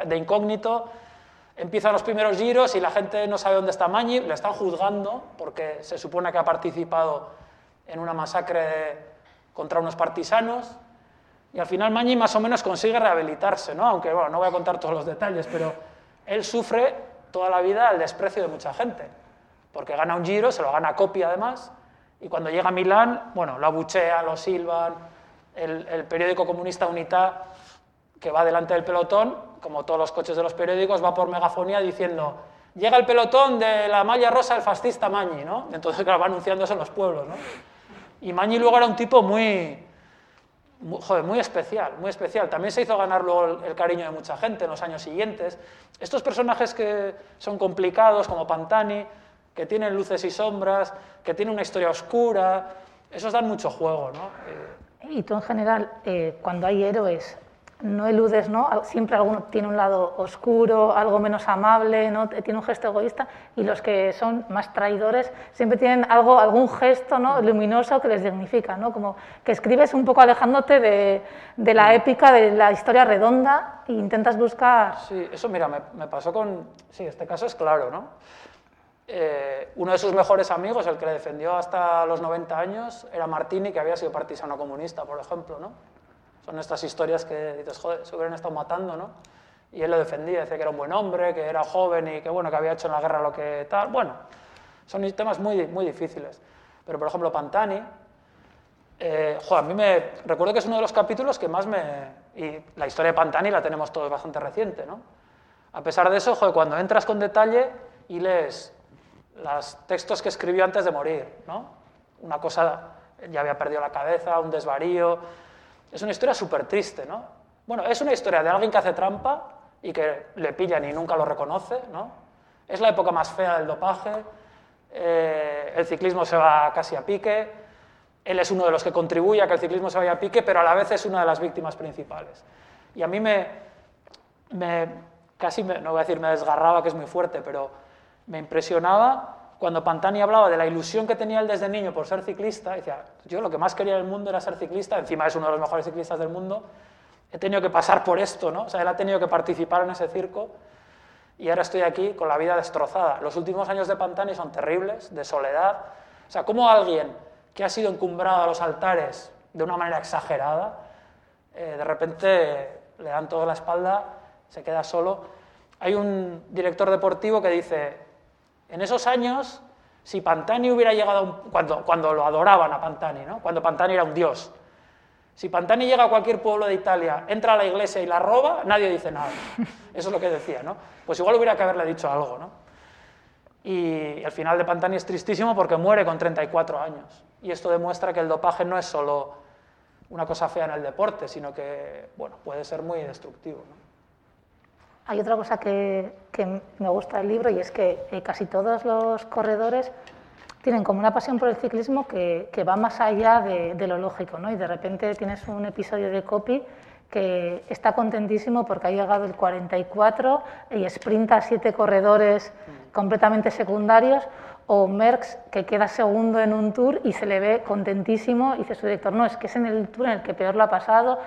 de incógnito, empiezan los primeros giros y la gente no sabe dónde está Mañi, le están juzgando porque se supone que ha participado en una masacre contra unos partisanos y al final Mañi más o menos consigue rehabilitarse, ¿no? aunque bueno, no voy a contar todos los detalles, pero él sufre toda la vida el desprecio de mucha gente, porque gana un giro, se lo gana copia además, y cuando llega a Milán, bueno, lo abuchea, lo silban, el, el periódico comunista Unitá, que va delante del pelotón, como todos los coches de los periódicos, va por megafonía diciendo llega el pelotón de la malla rosa del fascista Mañi, ¿no? Entonces, claro, va anunciándose en los pueblos, ¿no? Y Mañi luego era un tipo muy, muy, especial, muy especial. También se hizo ganar luego el, cariño de mucha gente en los años siguientes. Estos personajes que son complicados, como Pantani, que tienen luces y sombras, que tienen una historia oscura, esos dan mucho juego, ¿no? Y tú en general, eh, cuando hay héroes no eludes, ¿no? Siempre alguno tiene un lado oscuro, algo menos amable, ¿no? Tiene un gesto egoísta y los que son más traidores siempre tienen algo, algún gesto, ¿no? Luminoso que les dignifica, ¿no? Como que escribes un poco alejándote de, de la épica, de la historia redonda e intentas buscar... Sí, eso mira, me, me pasó con... Sí, este caso es claro, ¿no? Eh, uno de sus mejores amigos, el que le defendió hasta los 90 años, era Martini, que había sido partisano comunista, por ejemplo, ¿no? Son estas historias que dices, joder, se hubieran estado matando, ¿no? Y él lo defendía, decía que era un buen hombre, que era joven y que, bueno, que había hecho en la guerra lo que tal. Bueno, son temas muy, muy difíciles. Pero, por ejemplo, Pantani, eh, a mí me... Recuerdo que es uno de los capítulos que más me... Y la historia de Pantani la tenemos todos bastante reciente, ¿no? A pesar de eso, joder, cuando entras con detalle y lees los textos que escribió antes de morir, ¿no? Una cosa, ya había perdido la cabeza, un desvarío, es una historia súper triste, ¿no? Bueno, es una historia de alguien que hace trampa y que le pillan y nunca lo reconoce, ¿no? Es la época más fea del dopaje, eh, el ciclismo se va casi a pique, él es uno de los que contribuye a que el ciclismo se vaya a pique, pero a la vez es una de las víctimas principales. Y a mí me, me casi, me, no voy a decir me desgarraba, que es muy fuerte, pero me impresionaba cuando Pantani hablaba de la ilusión que tenía él desde niño por ser ciclista, decía, yo lo que más quería en el mundo era ser ciclista, encima es uno de los mejores ciclistas del mundo, he tenido que pasar por esto, ¿no? O sea, él ha tenido que participar en ese circo y ahora estoy aquí con la vida destrozada. Los últimos años de Pantani son terribles, de soledad. O sea, ¿cómo alguien que ha sido encumbrado a los altares de una manera exagerada, eh, de repente le dan toda la espalda, se queda solo. Hay un director deportivo que dice, en esos años, si Pantani hubiera llegado, a un- cuando, cuando lo adoraban a Pantani, ¿no? cuando Pantani era un dios, si Pantani llega a cualquier pueblo de Italia, entra a la iglesia y la roba, nadie dice nada. Eso es lo que decía, ¿no? Pues igual hubiera que haberle dicho algo, ¿no? Y el final de Pantani es tristísimo porque muere con 34 años. Y esto demuestra que el dopaje no es solo una cosa fea en el deporte, sino que, bueno, puede ser muy destructivo, ¿no? Hay otra cosa que, me gusta del libro y es que eh, casi todos los corredores tienen como una pasión por el ciclismo que, va más allá de, de lo lógico, ¿no? Y de repente tienes un episodio de Copy que está contentísimo porque ha llegado el 44 y sprinta a siete corredores completamente secundarios, o Merckx que queda segundo en un tour y se le ve contentísimo y dice su director, no, es que es en el tour en el que peor lo ha pasado,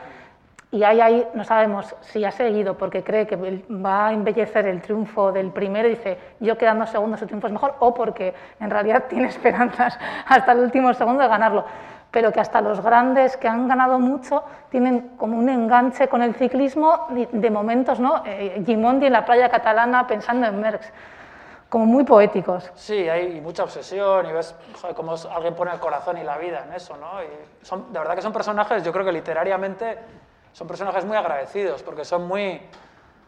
y hay ahí, no sabemos si ha seguido porque cree que va a embellecer el triunfo del primero y dice, yo quedando segundo su triunfo es mejor, o porque en realidad tiene esperanzas hasta el último segundo de ganarlo. Pero que hasta los grandes que han ganado mucho tienen como un enganche con el ciclismo de, momentos, ¿no? Eh, Gimondi en la playa catalana pensando en Merckx, como muy poéticos. Sí, hay mucha obsesión y ves joder, cómo alguien pone el corazón y la vida en eso, ¿no? Y son, de verdad que son personajes, yo creo que literariamente son personajes muy agradecidos porque son muy,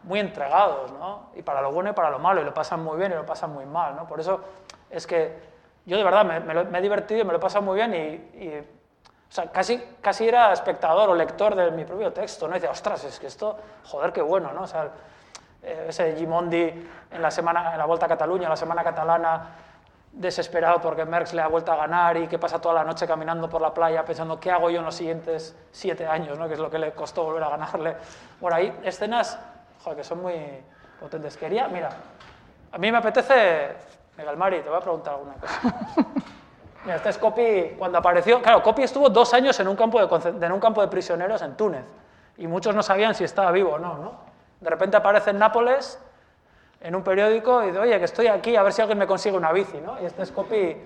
muy entregados, ¿no? Y para lo bueno y para lo malo, y lo pasan muy bien y lo pasan muy mal, ¿no? Por eso es que yo de verdad me, me lo- me he divertido y me lo he pasado muy bien y, y, o sea, casi, casi era espectador o lector de mi propio texto, ¿no? Y decía, ostras, es que esto, joder, qué bueno, ¿no? O sea, eh, ese Gimondi en la, semana, en la Vuelta a Cataluña, la semana catalana, desesperado porque Merckx le ha vuelto a ganar y que pasa toda la noche caminando por la playa pensando qué hago yo en los siguientes siete años, ¿no? que es lo que le costó volver a ganarle. Por ahí, escenas joder, que son muy potentes. Quería, mira, a mí me apetece, Miguel Mari, te voy a preguntar alguna cosa. Mira, este es Copy, cuando apareció, claro, Copy estuvo dos años en un campo de, en un campo de prisioneros en Túnez y muchos no sabían si estaba vivo o no, ¿no? De repente aparece en Nápoles en un periódico y dice, oye, que estoy aquí, a ver si alguien me consigue una bici, ¿no? Y este es Copy,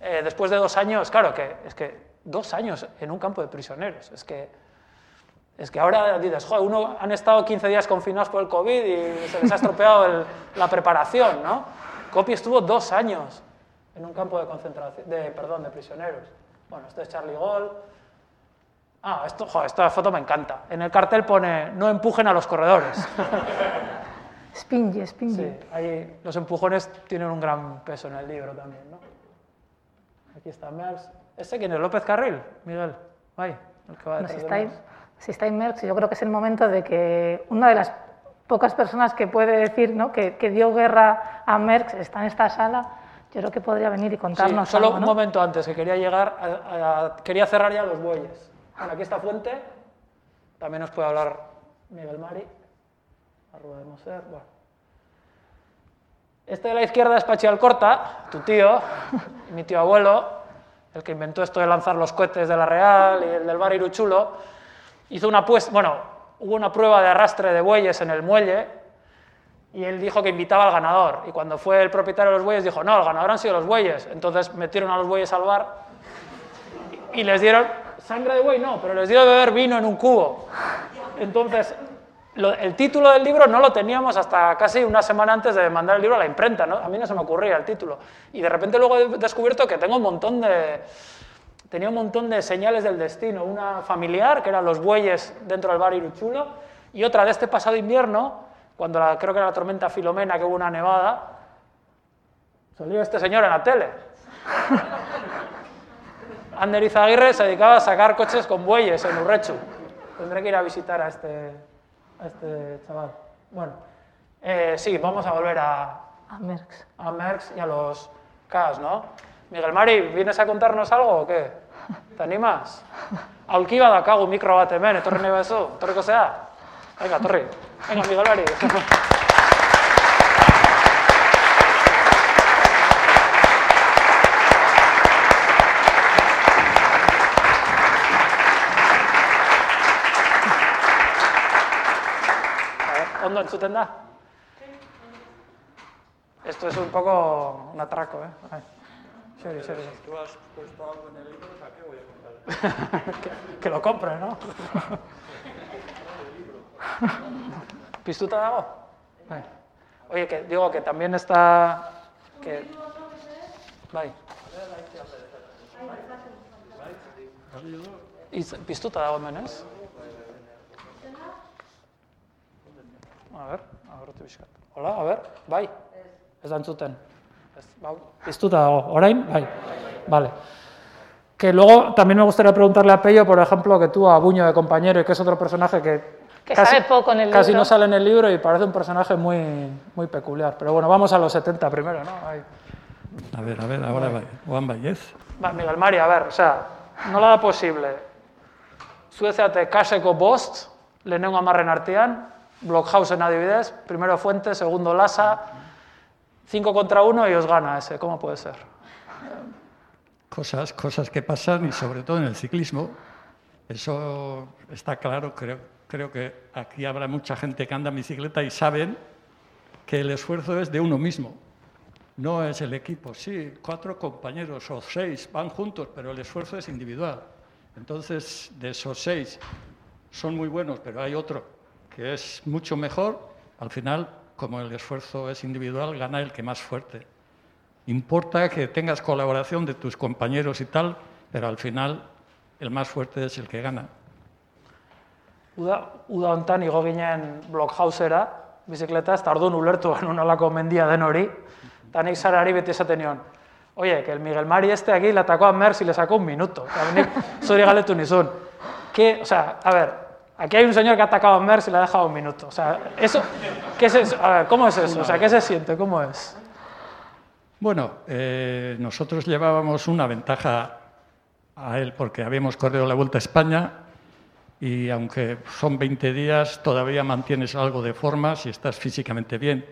eh, después de dos años, claro, que es que dos años en un campo de prisioneros, es que, es que ahora dices, joder, uno han estado 15 días confinados por el COVID y se les ha estropeado el- la preparación, ¿no? Copy estuvo dos años en un campo de concentración, de, perdón, de prisioneros. Bueno, este es Charlie Gaulle. Ah, esto, joder, esta foto me encanta. En el cartel pone, no empujen a los corredores. Spingy, Spingy. Sí, ahí los empujones tienen un gran peso en el libro también, ¿no? Aquí está Merckx. ¿Ese quién es? ¿López Carril? Miguel. Ahí, el que va Bueno, si de está, Merckx. si está ahí Merckx, yo creo que es el momento de que una de las pocas personas que puede decir ¿no? que, que dio guerra a Merckx está en esta sala, yo creo que podría venir y Sí, contarnos solo algo, un ¿no? momento antes, que quería llegar, a- a- quería cerrar ya los bueyes. Bueno, aquí está Fuente, también nos puede hablar Miguel Mari, de bueno. Este de la izquierda es Pachi Alcorta, tu tío, mi tío abuelo, el que inventó esto de lanzar los cohetes de la Real y el del bar Iruchulo. Hizo una apuesta, bueno, hubo una prueba de arrastre de bueyes en el muelle y él dijo que invitaba al ganador. Y cuando fue el propietario de los bueyes, dijo, no, el ganador han sido los bueyes. Entonces metieron a los bueyes al bar y les dieron sangre de buey, no, pero les dio de beber vino en un cubo. Entonces, lo- el título del libro no lo teníamos hasta casi una semana antes de mandar el libro a la imprenta, ¿no? A mí no se me ocurría el título. Y de repente luego he descubierto que tengo un montón de... Tenía un montón de señales del destino. Una familiar, que eran los bueyes dentro del bar Iruchulo, y otra de este pasado invierno, cuando la- creo que era la tormenta Filomena, que hubo una nevada, salió este señor en la tele. Ander Izaguirre se dedicaba a sacar coches con bueyes en Urrechu. Tendré que ir a visitar a este, a este chaval. Bueno, eh, sí, vamos a volver a, A Merckx. a Merckx y a los Ks, ¿no? Miguel Mari, ¿vienes a contarnos algo o qué? ¿Te animas? Aulkiba da kagu mikro bat hemen, etorri nahi baduzu, etorriko zea? Venga, etorri. Venga, Miguel Mari. A entzuten da? Esto es un poco un atraco, ¿eh? Seri, seri. Si tú has puesto algo en el libro, ¿para qué voy a contar? que, que lo compre, ¿no? ¿Piztuta dago? Bai. Oye, que digo que también está... Que... Bai. Iz- Piztuta dago hemen, A ver, agortu pixkat. Hola, a ver, bai. Ez da entzuten. Ez, bau, piztuta dago, orain, bai. Vale. Que luego también me gustaría preguntarle a Pello, por ejemplo, que tú a Buño de compañero, y que es otro personaje que, Que sabe poco en el casi libro. no sale en el libro y parece un personaje muy, muy peculiar. Pero bueno, vamos a los 70 primero, ¿no? Ahí. A ver, a ver, ahora va. Juan Vallez. Ba, Miguel Mari, a ver, o sea, nola da posible? Zuezeate kaseko bost, lehenengo amarren artean, Blockhausen adibidez, primero Fuente, segundo Lasa, 5 contra 1 y os gana ese, ¿cómo puede ser? Cosas, cosas que pasan y sobre todo en el ciclismo. Eso está claro, creo, creo que aquí habrá mucha gente que anda en bicicleta y saben que el esfuerzo es de uno mismo. No es el equipo. Sí, cuatro compañeros o seis van juntos, pero el esfuerzo es individual. Entonces, de esos seis son muy buenos, pero hay otro que es mucho mejor. Al final, como el esfuerzo es individual, gana el que más fuerte. Importa que tengas colaboración de tus compañeros y tal, pero al final el más fuerte es el que gana. Uda, uda hontan igo ginen Blockhausera, bizikletaz, eta orduan ulertu nolako mendia den hori, eta nik sarari beti esaten nion, oye, que el Miguel Mari este aquí le atacó a Merckx y le sacó un minuto. Eta nik zuri galetu nizun. Que, o sea, a ver, aquí hay un señor que ha atacado a Merckx y le ha dejado un minuto. O sea, eso, ¿qué es eso? A ver, ¿cómo es eso? O sea, ¿qué se siente? ¿Cómo es? Bueno, eh, nosotros llevábamos una ventaja a él porque habíamos corrido la Vuelta a España y aunque son 20 días, todavía mantienes algo de forma si estás físicamente bien.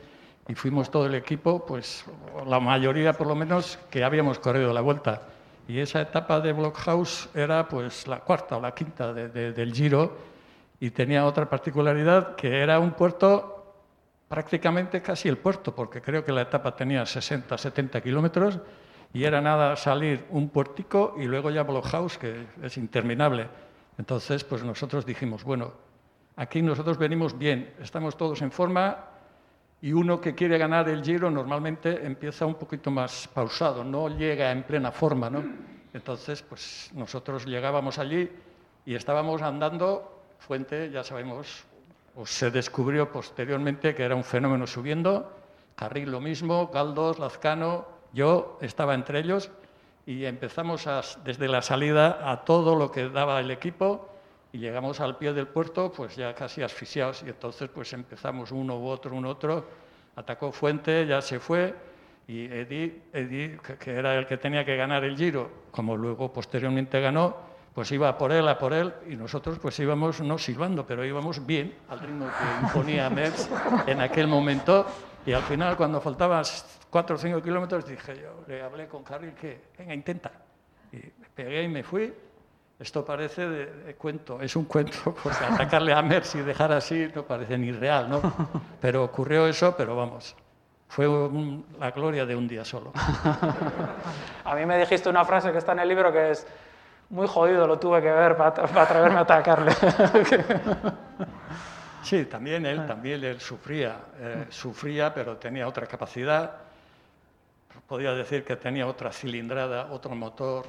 Y fuimos todo el equipo, pues la mayoría por lo menos, que habíamos corrido la Vuelta. Y esa etapa de Blockhouse era pues la cuarta o la quinta de- de- del Giro y tenía otra particularidad que era un puerto prácticamente casi el puerto, porque creo que la etapa tenía 60, 70 kilómetros y era nada salir un puertico y luego ya Blockhouse, que es interminable. Entonces, pues nosotros dijimos, bueno, aquí nosotros venimos bien, estamos todos en forma y uno que quiere ganar el Giro normalmente empieza un poquito más pausado, no llega en plena forma, ¿no? Entonces, pues nosotros llegábamos allí y estábamos andando, Fuente, ya sabemos, o se descubrió posteriormente que era un fenómeno subiendo, Carril lo mismo, Galdos, Lazcano, yo estaba entre ellos y empezamos desde la salida a todo lo que daba el equipo y llegamos al pie del puerto pues ya casi asfixiados y entonces pues empezamos uno u otro, un otro, atacó Fuente, ya se fue y Edi, Edi, que era el que tenía que ganar el Giro, como luego posteriormente ganó, pues iba por él, a por él, y nosotros pues íbamos no silbando, pero íbamos bien al ritmo que imponía Merckx en aquel momento, y al final cuando faltaban cuatro o cinco kilómetros dije yo, le hablé con Carril que, venga, intenta, y me pegué y me fui, esto parece de, cuento, es un cuento, porque atacarle a Merckx y dejar así no parece ni real, ¿no? Pero ocurrió eso, pero vamos, fue la gloria de un día solo. A mí me dijiste una frase que está en el libro que es, muy jodido lo tuve que ver para, para atreverme a atacarle. Sí, también él, también él sufría, eh, sufría, pero tenía otra capacidad. Podía decir que tenía otra cilindrada, otro motor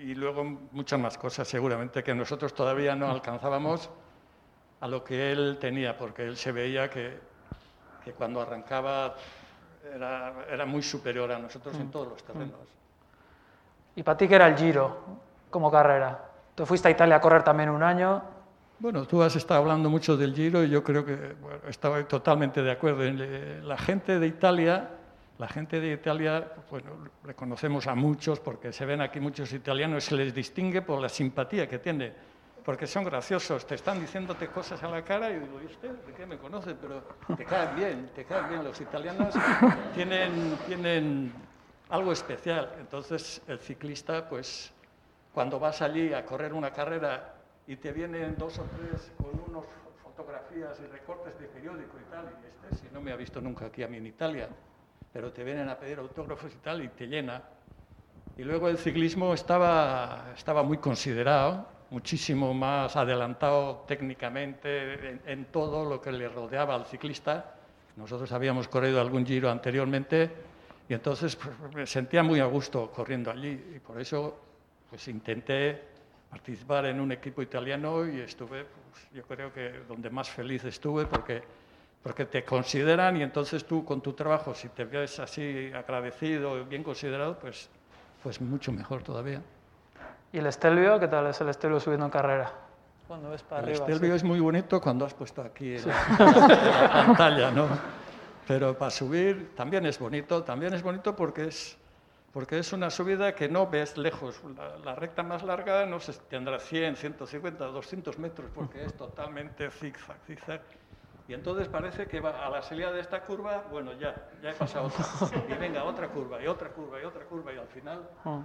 y, y luego muchas más cosas seguramente que nosotros todavía no alcanzábamos a lo que él tenía, porque él se veía que, que cuando arrancaba era, era muy superior a nosotros en todos los terrenos. y para ti, ¿qué era el Giro como carrera? Tú fuiste a Italia a correr también un año. Bueno, tú has estado hablando mucho del Giro y yo creo que bueno, estaba totalmente de acuerdo. La gente de Italia, la gente de Italia, bueno, reconocemos a muchos porque se ven aquí muchos italianos, se les distingue por la simpatía que tiene, porque son graciosos, te están diciéndote cosas a la cara y digo, ¿y usted de qué me conoce? Pero te caen bien, te caen bien. Los italianos tienen, tienen algo especial. Entonces, el ciclista, pues, cuando vas allí a correr una carrera y te vienen dos o tres con unas fotografías y recortes de periódico y tal, y este si no me ha visto nunca aquí a mí en Italia, pero te vienen a pedir autógrafos y tal y te llena. Y luego el ciclismo estaba, estaba muy considerado, muchísimo más adelantado técnicamente en, en todo lo que le rodeaba al ciclista. Nosotros habíamos corrido algún giro anteriormente y entonces pues, me sentía muy a gusto corriendo allí y por eso pues intenté participar en un equipo italiano y estuve, pues, yo creo que donde más feliz estuve porque, porque te consideran y entonces tú con tu trabajo, si te ves así agradecido, bien considerado, pues, pues mucho mejor todavía. ¿Y el Estelvio? ¿Qué tal es el Estelvio subiendo en carrera? Cuando ves para El arriba. Estelvio sí. es muy bonito cuando has puesto aquí en la, en la pantalla, ¿no? Pero para subir también es bonito, también es bonito porque es, porque es una subida que no ves lejos. La, la recta más larga no sé, tendrá 100, 150, 200 metros porque es totalmente zigzag, zigzag. Y entonces parece que va a la salida de esta curva, bueno, ya, ya he pasado otra. Y venga, otra curva, y otra curva, y otra curva, y al final Mm.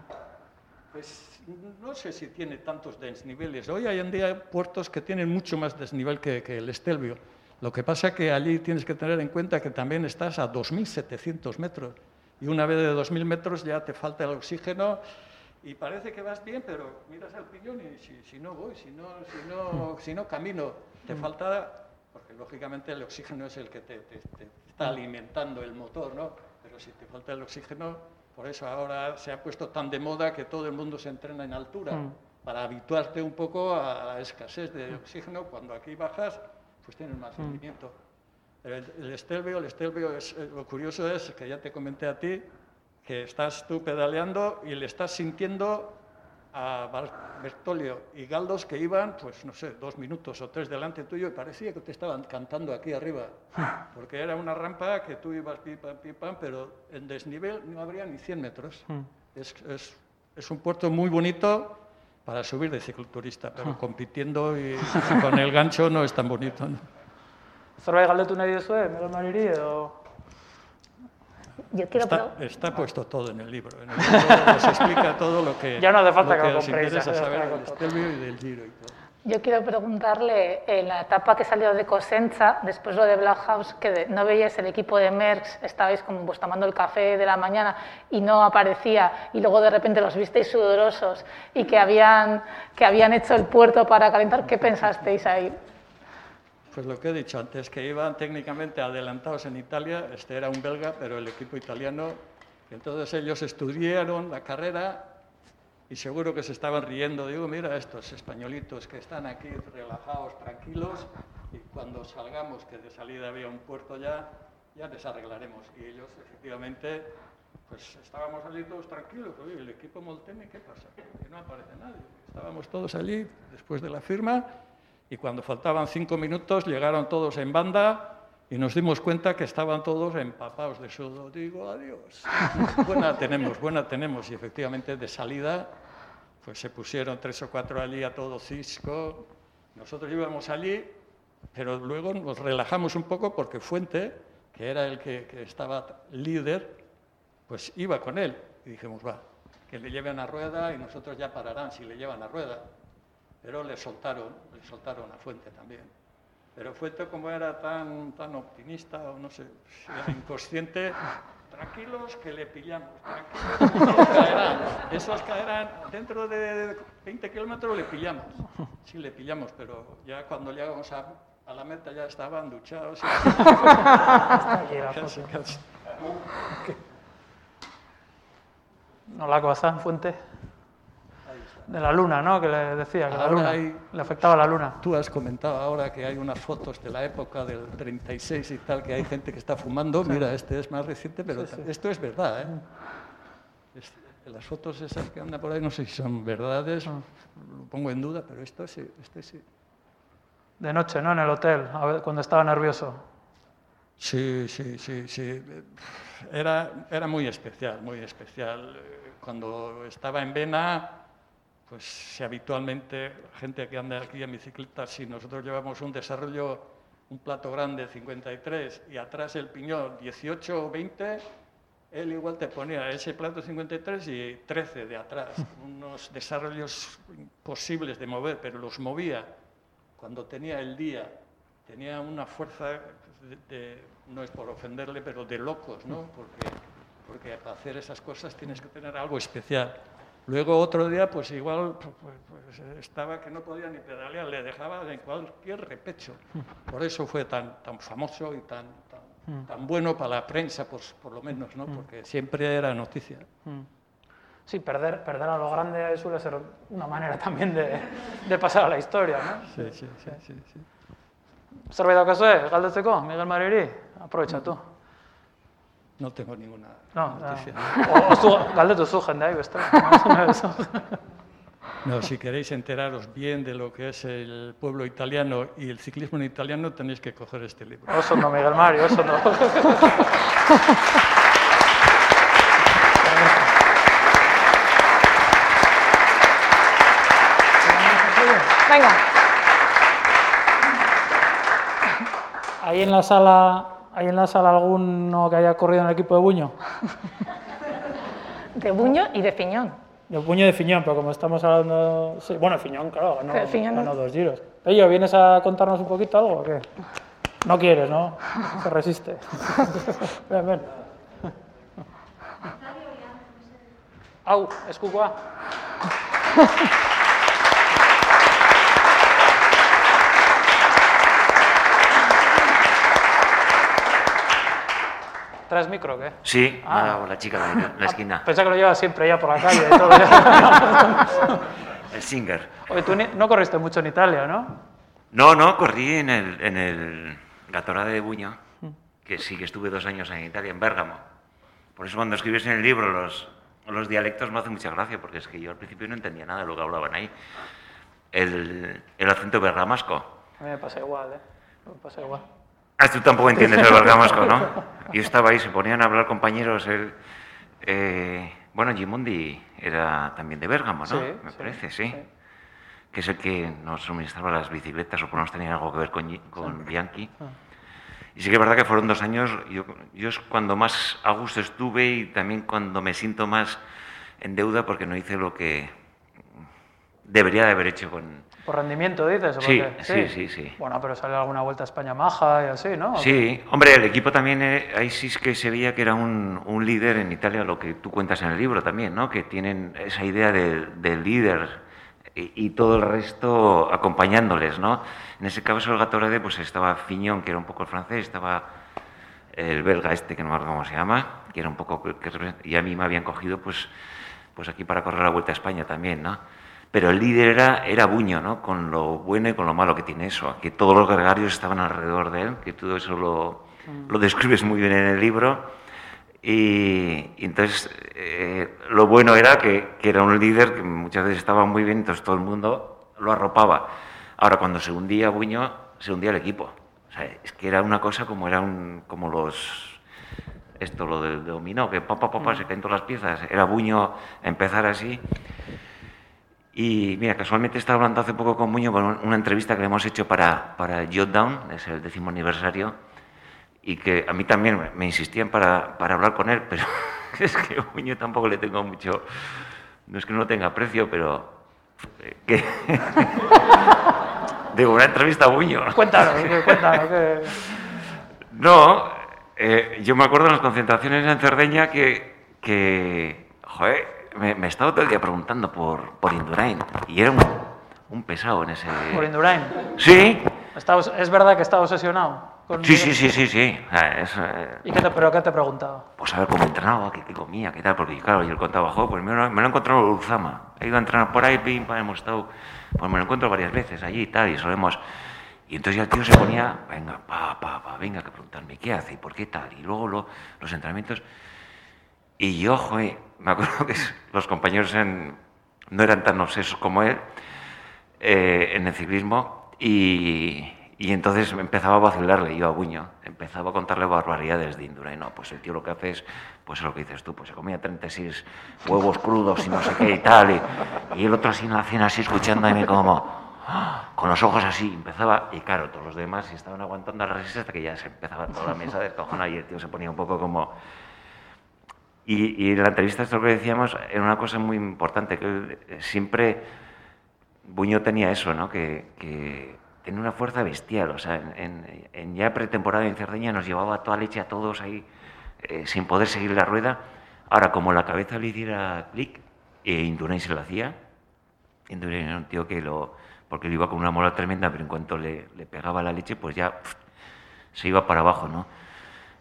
pues no sé si tiene tantos desniveles. Hoy hay en día puertos que tienen mucho más desnivel que, que el Estelvio. Lo que pasa que allí tienes que tener en cuenta que también estás a 2.700 metros. Y una vez de 2.000 metros ya te falta el oxígeno y parece que vas bien, pero miras al piñón y si, si no voy, si no, si, no, si no camino, te falta, porque lógicamente el oxígeno es el que te, te- te está alimentando el motor, ¿no? Pero si te falta el oxígeno, por eso ahora se ha puesto tan de moda que todo el mundo se entrena en altura, Mm. para habituarte un poco a la escasez de oxígeno. Cuando aquí bajas, pues tienes más rendimiento. El, el Stelvio, el Stelvio es, eh, lo curioso es que ya te comenté a ti, que estás tú pedaleando y le estás sintiendo a Bertolio y Galdos que iban, pues no sé, dos minutos o tres delante tuyo y parecía que te estaban cantando aquí arriba, porque era una rampa que tú ibas pim, pam, pim, pam, pero en desnivel no habría ni 100 metros. Es, es- es un puerto muy bonito para subir de cicloturista, pero compitiendo y, y con el gancho no es tan bonito. ¿no? Zerbait galdetu nahi duzue, Miguel Mariri, edo... Yo quiero Está, está puesto todo en el libro. En el libro os explica todo lo que, Ya no hace falta lo que lo os compréis, interesa saber del y del Giro y todo. Yo quiero preguntarle, en la etapa que salió de Cosenza, después lo de Black House, que de- no veíais el equipo de Merckx, estabais como pues, tomando el café de la mañana y no aparecía, y luego de repente los visteis sudorosos y que habían, que habían hecho el puerto para calentar, ¿qué pensasteis ahí? Pues lo que he dicho antes, que iban técnicamente adelantados en Italia, este era un belga, pero el equipo italiano, entonces ellos estudiaron la carrera y seguro que se estaban riendo. Digo, mira estos españolitos que están aquí relajados, tranquilos, y cuando salgamos, que de salida había un puerto ya, ya les arreglaremos. Y ellos, efectivamente, pues estábamos allí todos tranquilos. Oye, el equipo Molteni, ¿qué pasa? Que no aparece nadie. Estábamos todos allí después de la firma y cuando faltaban cinco minutos llegaron todos en banda y nos dimos cuenta que estaban todos empapados de sudor. Digo, adiós. buena tenemos, buena tenemos. Y efectivamente de salida pues se pusieron tres o cuatro allí a todo cisco. Nosotros íbamos allí, pero luego nos relajamos un poco porque Fuente, que era el que, que estaba líder, pues iba con él. Y dijimos, va, que le lleven a rueda y nosotros ya pararán si le llevan a rueda. Pero le soltaron, le soltaron a Fuente también. Pero Fuente, como era tan, tan optimista, o no sé, era inconsciente, tranquilos que le pillamos, tranquilos, esos caerán, esos caerán, dentro de 20 kilómetros le pillamos. Sí, le pillamos, pero ya cuando llegamos a, a la meta ya estaban duchados. y- casi, casi. Nolako bazan, fuente? De la luna, ¿no? Que le decía, que la Ahora luna, hay- le afectaba la luna. Tú has comentado ahora que hay unas fotos de la época del 36 y tal, que hay gente que está fumando. Mira, este es más reciente, pero Sí, sí. esto es verdad. ¿eh? Es- las fotos esas que andan por ahí no sé si son verdades, Ah. lo pongo en duda, pero esto sí, este sí. De noche, ¿no? En el hotel, a ver, cuando estaba nervioso. Sí, sí, sí, sí. Era, era muy especial, muy especial. Eh, Cuando estaba en Vena, pues si habitualmente la gente que anda aquí en bicicleta, si nosotros llevamos un desarrollo, un plato grande 53 y atrás el piñón 18 o 20, él igual te ponía ese plato 53 y 13 de atrás. Unos desarrollos imposibles de mover, pero los movía cuando tenía el día. Tenía una fuerza, de, de- no es por ofenderle, pero de locos, ¿no? Porque, porque para hacer esas cosas tienes que tener algo especial. Luego otro día, pues igual pues, pues, estaba que no podía ni pedalear, le dejaba en cualquier repecho. Por eso fue tan, tan famoso y tan, tan, tan bueno para la prensa, pues, por lo menos, ¿no? porque siempre era noticia. Sí, perder, perder a lo grande suele ser una manera también de, de pasar a la historia, ¿no? Sí, sí, sí. sí, sí. Zerbait daukazue, galdetzeko, Miguel Mariri? Aprovecha tú. No tengo ninguna No, noticia. o, o zu, galdetu zu jendeai, beste. No, si queréis enteraros bien de lo que es el pueblo italiano y el ciclismo en italiano, tenéis que coger este libro. Oso no, Miguel Mario, oso no. Venga, ¿Hay en la sala, hay en la sala alguno que haya corrido en el equipo de Buño? de Buño y de Fiñón. De Buño y de Fiñón, pero como estamos hablando... Sí, bueno, Fiñón, claro, ganó, Fiñón no- ganó dos giros. Ello, ¿vienes a contarnos un poquito algo o qué? No quieres, ¿no? Se resiste. ven, ven. Au, eskukoa. ¿Traes micro qué? Sí, Ah. me ha dado la chica de la esquina, Pensé que lo llevas siempre ya por la calle y todo. el Singer. Oye, tú ni- no corriste mucho en Italia, ¿no? No, no, corrí en el, en el Gatorade de Buño, que sí que estuve dos años en Italia, en Bérgamo. Por eso cuando escribes en el libro los, los dialectos me hace mucha gracia, porque es que yo al principio no entendía nada de lo que hablaban ahí. El, el acento bergamasco. A mí me pasa igual, ¿eh? Me pasa igual. Ah, tú tampoco entiendes el bergamasco, ¿no? Yo estaba ahí, se ponían a hablar compañeros. El, eh, bueno, Gimondi era también de Bérgamo, ¿no? Sí, Me sí, parece, sí. sí. Que es el que nos suministraba las bicicletas, o por lo menos tenía algo que ver con, con Bianchi. Ah. Y sí que es verdad que fueron dos años, yo, yo es cuando más a gusto estuve y también cuando me siento más en deuda porque no hice lo que debería de haber hecho con... ¿Por rendimiento dices? Sí, sí, sí, sí. Bueno, pero sale alguna vuelta a España maja y así, ¿no? Sí, hombre, el equipo también, eh, ahí sí es que se veía que era un, un líder en Italia, lo que tú cuentas en el libro también, ¿no? Que tienen esa idea del del líder y, y todo el resto acompañándoles, ¿no? En ese caso el Gatorade, pues estaba Fiñón, que era un poco el francés, estaba el belga este, que no me acuerdo cómo se llama, que era un poco... que- que- y a mí me habían cogido, pues, pues aquí para correr la Vuelta a España también, ¿no? Pero el líder era, era Buño, ¿no? Con lo bueno y con lo malo que tiene eso, que todos los gregarios estaban alrededor de él, que todo eso lo, lo describes muy bien en el libro. Y, y entonces eh, lo bueno era que, que era un líder que muchas veces estaba muy bien, entonces todo el mundo lo arropaba. Ahora, cuando se hundía Buño, se hundía el equipo. O sea, es que era una cosa como era un, como los esto lo del dominó, que papá papá se caen todas las piezas. Era Buño empezar así. Y mira, casualmente estaba hablando hace poco con Buño con un- una entrevista que le hemos hecho para, para Jotdown, es el décimo aniversario, y que a mí también me, insistían para, para hablar con él, pero es que a Buño tampoco le tengo mucho, no es que no tenga aprecio, pero eh, que... Digo, una entrevista a Buño. Cuéntanos, que- cuéntanos. que- No, eh, yo me acuerdo en las concentraciones en Cerdeña que, que joder, me, me estaba todo el día preguntando por, por Indurain y era un, un pesado en ese... Por Indurain. Sí, Está ¿Es verdad que está obsesionado? con sí, sí, sí, sí, sí. Es, eh, ¿Y qué te, pero qué te preguntaba? pues a ver cómo entrenaba, qué, qué comía, qué tal, porque claro, yo le contaba, joder, pues me lo, me lo he encontrado en Ulzama, he ido a entrenar por ahí, pim, pam, hemos estado, pues me lo encuentro varias veces allí y tal, y solemos... Y entonces ya el tío se ponía, venga, pa, pa, pa, venga, que preguntarme qué hace y por qué tal, y luego lo- los entrenamientos... Y yo, joder, me acuerdo que los compañeros no eran tan obsesos como él eh, en el ciclismo y, y entonces empezaba a vacilarle yo a Buño, empezaba a contarle barbaridades de Indurain. No, pues el tío lo que hace es, pues es lo que dices tú, pues se comía 36 huevos crudos y no sé qué y tal. Y, y el otro así en la cena, así escuchándome como, ¡ah! con los ojos así, empezaba, y claro, todos los demás estaban aguantando la resistencia hasta que ya se empezaba toda la mesa de cojona y el tío se ponía un poco como... Y, y en la entrevista esto que decíamos era una cosa muy importante, que eh, siempre Buño tenía eso, ¿no? Que, que tenía una fuerza bestial, o sea, en, en- en ya pretemporada en Cerdeña nos llevaba toda leche a todos ahí eh, sin poder seguir la rueda Ahora, como la cabeza le hiciera clic, eh, Indurain se lo hacía. Indurain era un tío que lo... porque le iba con una moral tremenda, pero en cuanto le, le pegaba la leche, pues ya pf, se iba para abajo, ¿no?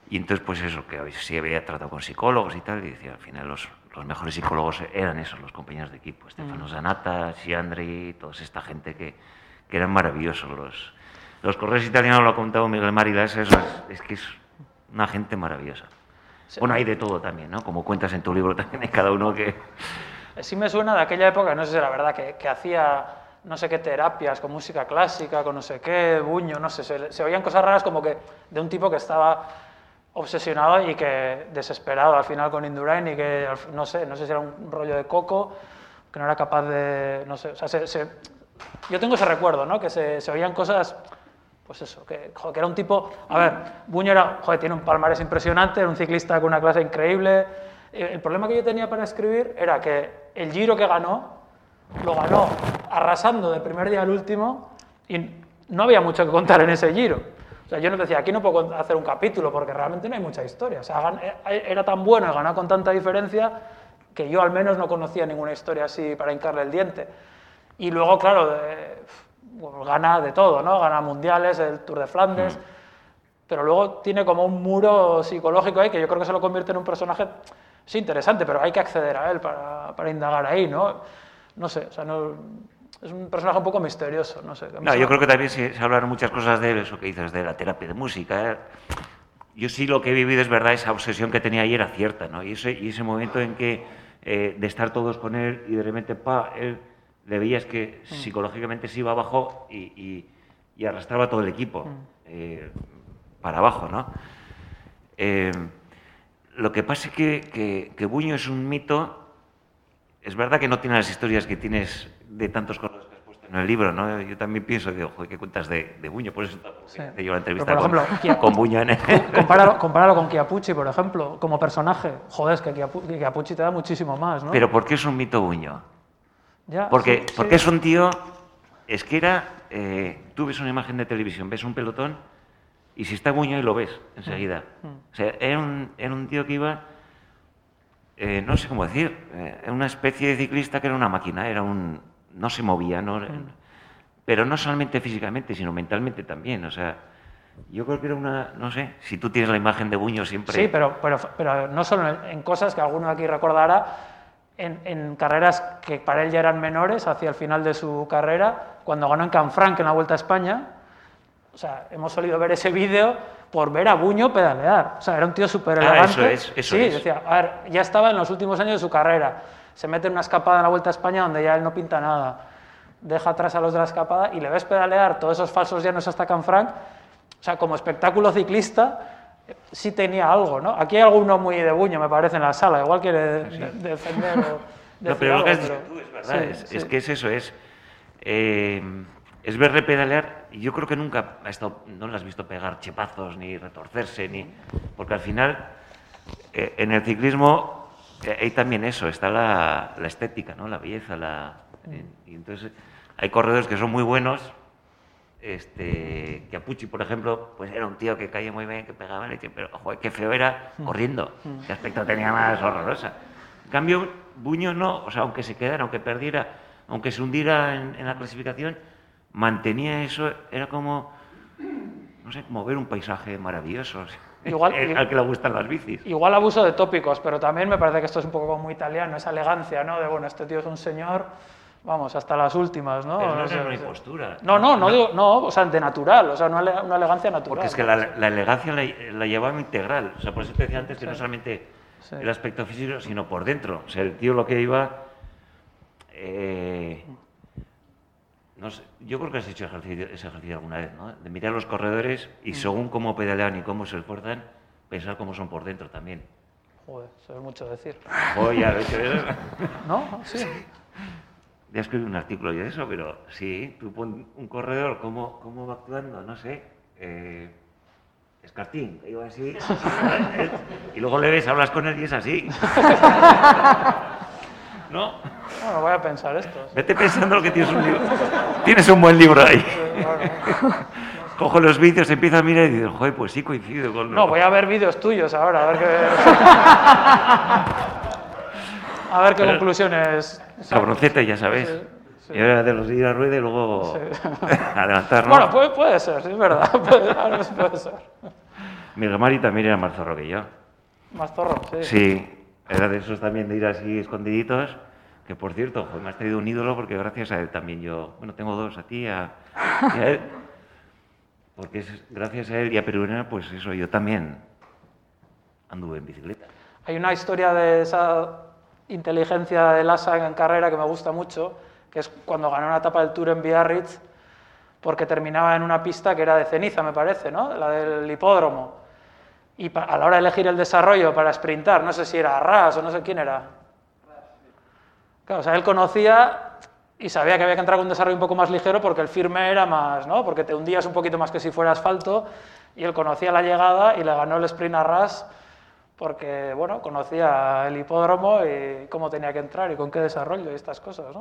Y entonces, pues eso, que sí había tratado con psicólogos y tal, y decía, al final los, los mejores psicólogos eran esos, los compañeros de equipo, Stefano Zanata, Siandri, toda esta gente que, que eran maravillosos. Los, los correos italianos lo ha contado Miguel Marilas, eso es, es que es una gente maravillosa. Bueno, hay de todo también, ¿no? Como cuentas en tu libro también hay cada uno que... Sí me suena de aquella época, no sé si era verdad, que, que hacía no sé qué terapias con música clásica, con no sé qué, buño, no sé, se, se oían cosas raras como que de un tipo que estaba obsesionado y que desesperado al final con Indurain y que no sé, no sé si era un rollo de coco, que no era capaz de, no sé, yo tengo ese recuerdo, ¿no? Que se, se oían cosas, pues eso, que, joder, era un tipo, a ver, Buño era, joder, tiene un palmarés impresionante, era un ciclista con una clase increíble. Eh, El problema que yo tenía para escribir era que el Giro que ganó, lo ganó arrasando de primer día al último y no había mucho que contar en ese Giro. O sea, yo no decía, aquí no puedo hacer un capítulo porque realmente no hay mucha historia. O sea, gan- eh, era tan bueno y ganó con tanta diferencia que yo al menos no conocía ninguna historia así para hincarle el diente. Y luego, claro, de- bueno, gana de todo, ¿no? Gana mundiales, el Tour de Flandes, pero luego tiene como un muro psicológico ahí que yo creo que se lo convierte en un personaje, sí, interesante, pero hay que acceder a él para, para indagar ahí, ¿no? No sé, o sea, no, es un personaje un poco misterioso, no sé. No, yo creo que también se, se hablaron muchas cosas de eso que dices, de la terapia de música. ¿eh? Yo sí lo que he vivido es verdad, esa obsesión que tenía ahí era cierta, ¿no? Y ese, y ese momento en que eh, de estar todos con él y de repente, pa, él le veías que psicológicamente se iba abajo y, y- y arrastraba todo el equipo eh, para abajo, ¿no? Eh, lo que pasa es que, que, que Buño es un mito es verdad que no tiene las historias que tienes de tantos corredores que has puesto en el libro, ¿no? Yo también pienso, digo, joder, ¿qué cuentas de, de Buño? Por eso Sí. te llevo la entrevista por con, ejemplo, con Buño en el... Compáralo, compáralo con Chiapucci, por ejemplo, como personaje. Joder, es que Chiapu- que Chiapucci te da muchísimo más, ¿no? Pero ¿por qué es un mito Buño? Ya, Porque, sí, sí. porque es un tío, es que era, eh, tú ves una imagen de televisión, ves un pelotón y si está Buño ahí lo ves enseguida. Mm. O sea, era un, era un tío que iba, eh, no sé cómo decir, eh, era una especie de ciclista que era una máquina, era un, no se movía, no, Mm. pero no solamente físicamente, sino mentalmente también. O sea, yo creo que era una, no sé, si tú tienes la imagen de Buño siempre... Sí, pero, pero, pero no solo en, en cosas que alguno de aquí recordará, en, en carreras que para él ya eran menores, hacia el final de su carrera, cuando ganó en Canfranc en la Vuelta a España. O sea, hemos solido ver ese vídeo por ver a Buño pedalear. O sea, era un tío súper Ah, elegante. eso es, eso sí, es. decía, a ver, ya estaba en los últimos años de su carrera. Se mete en una escapada en la Vuelta a España donde ya él no pinta nada. Deja atrás a los de la escapada y le ves pedalear todos esos falsos llanos hasta Canfranc. O sea, como espectáculo ciclista, sí tenía algo, ¿no? Aquí hay alguno muy de buño, me parece, en la sala. Igual quiere de- de- defender o No, decir pero lo que has dicho tú es verdad, sí, es, sí. es que es eso, es, eh, es verle pedalear y yo creo que nunca ha estado, no le has visto pegar chepazos ni retorcerse, ni, porque al final eh, en el ciclismo eh, hay también eso, está la, la estética, ¿no? la belleza, la, eh, y entonces hay corredores que son muy buenos, este, Chiapucci, por ejemplo, pues era un tío que caía muy bien, que pegaba leche, pero joder, qué feo era corriendo, qué aspecto tenía más horrorosa. En cambio, Buño no, o sea, aunque se quedara, aunque perdiera, aunque se hundiera en, en la clasificación, mantenía eso, era como, no sé, como ver un paisaje maravilloso, Igual- al que le gustan las bicis. Igual abuso de tópicos, pero también me parece que esto es un poco como muy italiano, esa elegancia, ¿no? De, bueno, este tío es un señor, vamos, hasta las últimas, ¿no? Pero no No es sé, una no sé. impostura. No, no, no, digo, no, o sea, de natural, o sea, una, una elegancia natural. Porque es que la, la elegancia la, la llevaba integral. O sea, por eso te decía antes que no solamente Sí. el aspecto físico, sino por dentro. O sea, el tío lo que iba. eh, no sé, yo creo que has hecho ejercicio, ese ejercicio alguna vez, ¿no? De mirar los corredores y según cómo pedalean y cómo se esfuerzan, pensar cómo son por dentro también. Joder, eso es mucho decir. Oye, ya lo he hecho eso. ¿No? Sí. Ya escribí un artículo de eso, pero sí, tú pon un corredor, ¿cómo, cómo va actuando? No sé. Eh, Escartín, iba así. y luego le ves, hablas con él y es así. ¿No? Bueno, voy a pensar esto. Vete pensando lo que tienes un libro. Tienes un buen libro ahí. Sí, bueno, cojo los vídeos, empiezo a mirar y digo, joder, pues sí coincido con... No, voy a ver vídeos tuyos ahora, a ver qué... a ver qué Pero- conclusiones... Cabroncete, ya sabes. Sí, sí. Y ahora de los ir a rueda y luego a levantarnos. Bueno, puede, puede ser, sí, es verdad. Puede, sí puede ser. Miguel Mari también era más zorro que yo. Más zorro, sí. Sí, era de esos también de ir así escondiditos. Que por cierto, me has traído un ídolo porque gracias a él también yo. Bueno, tengo dos, a ti a, y a él. Porque es gracias a él y a Perurena, pues eso, yo también anduve en bicicleta. Hay una historia de esa inteligencia de Lassa en carrera que me gusta mucho, que es cuando ganó una etapa del Tour en Biarritz, porque terminaba en una pista que era de ceniza, me parece, ¿no? La del hipódromo. Y a la hora de elegir el desarrollo para sprintar, no sé si era Ras o no sé quién era. Claro, o sea, él conocía y sabía que había que entrar con un desarrollo un poco más ligero porque el firme era más, ¿no? Porque te hundías un poquito más que si fuera asfalto y él conocía la llegada y le ganó el sprint a Ras porque, bueno, conocía el hipódromo y cómo tenía que entrar y con qué desarrollo y estas cosas, ¿no?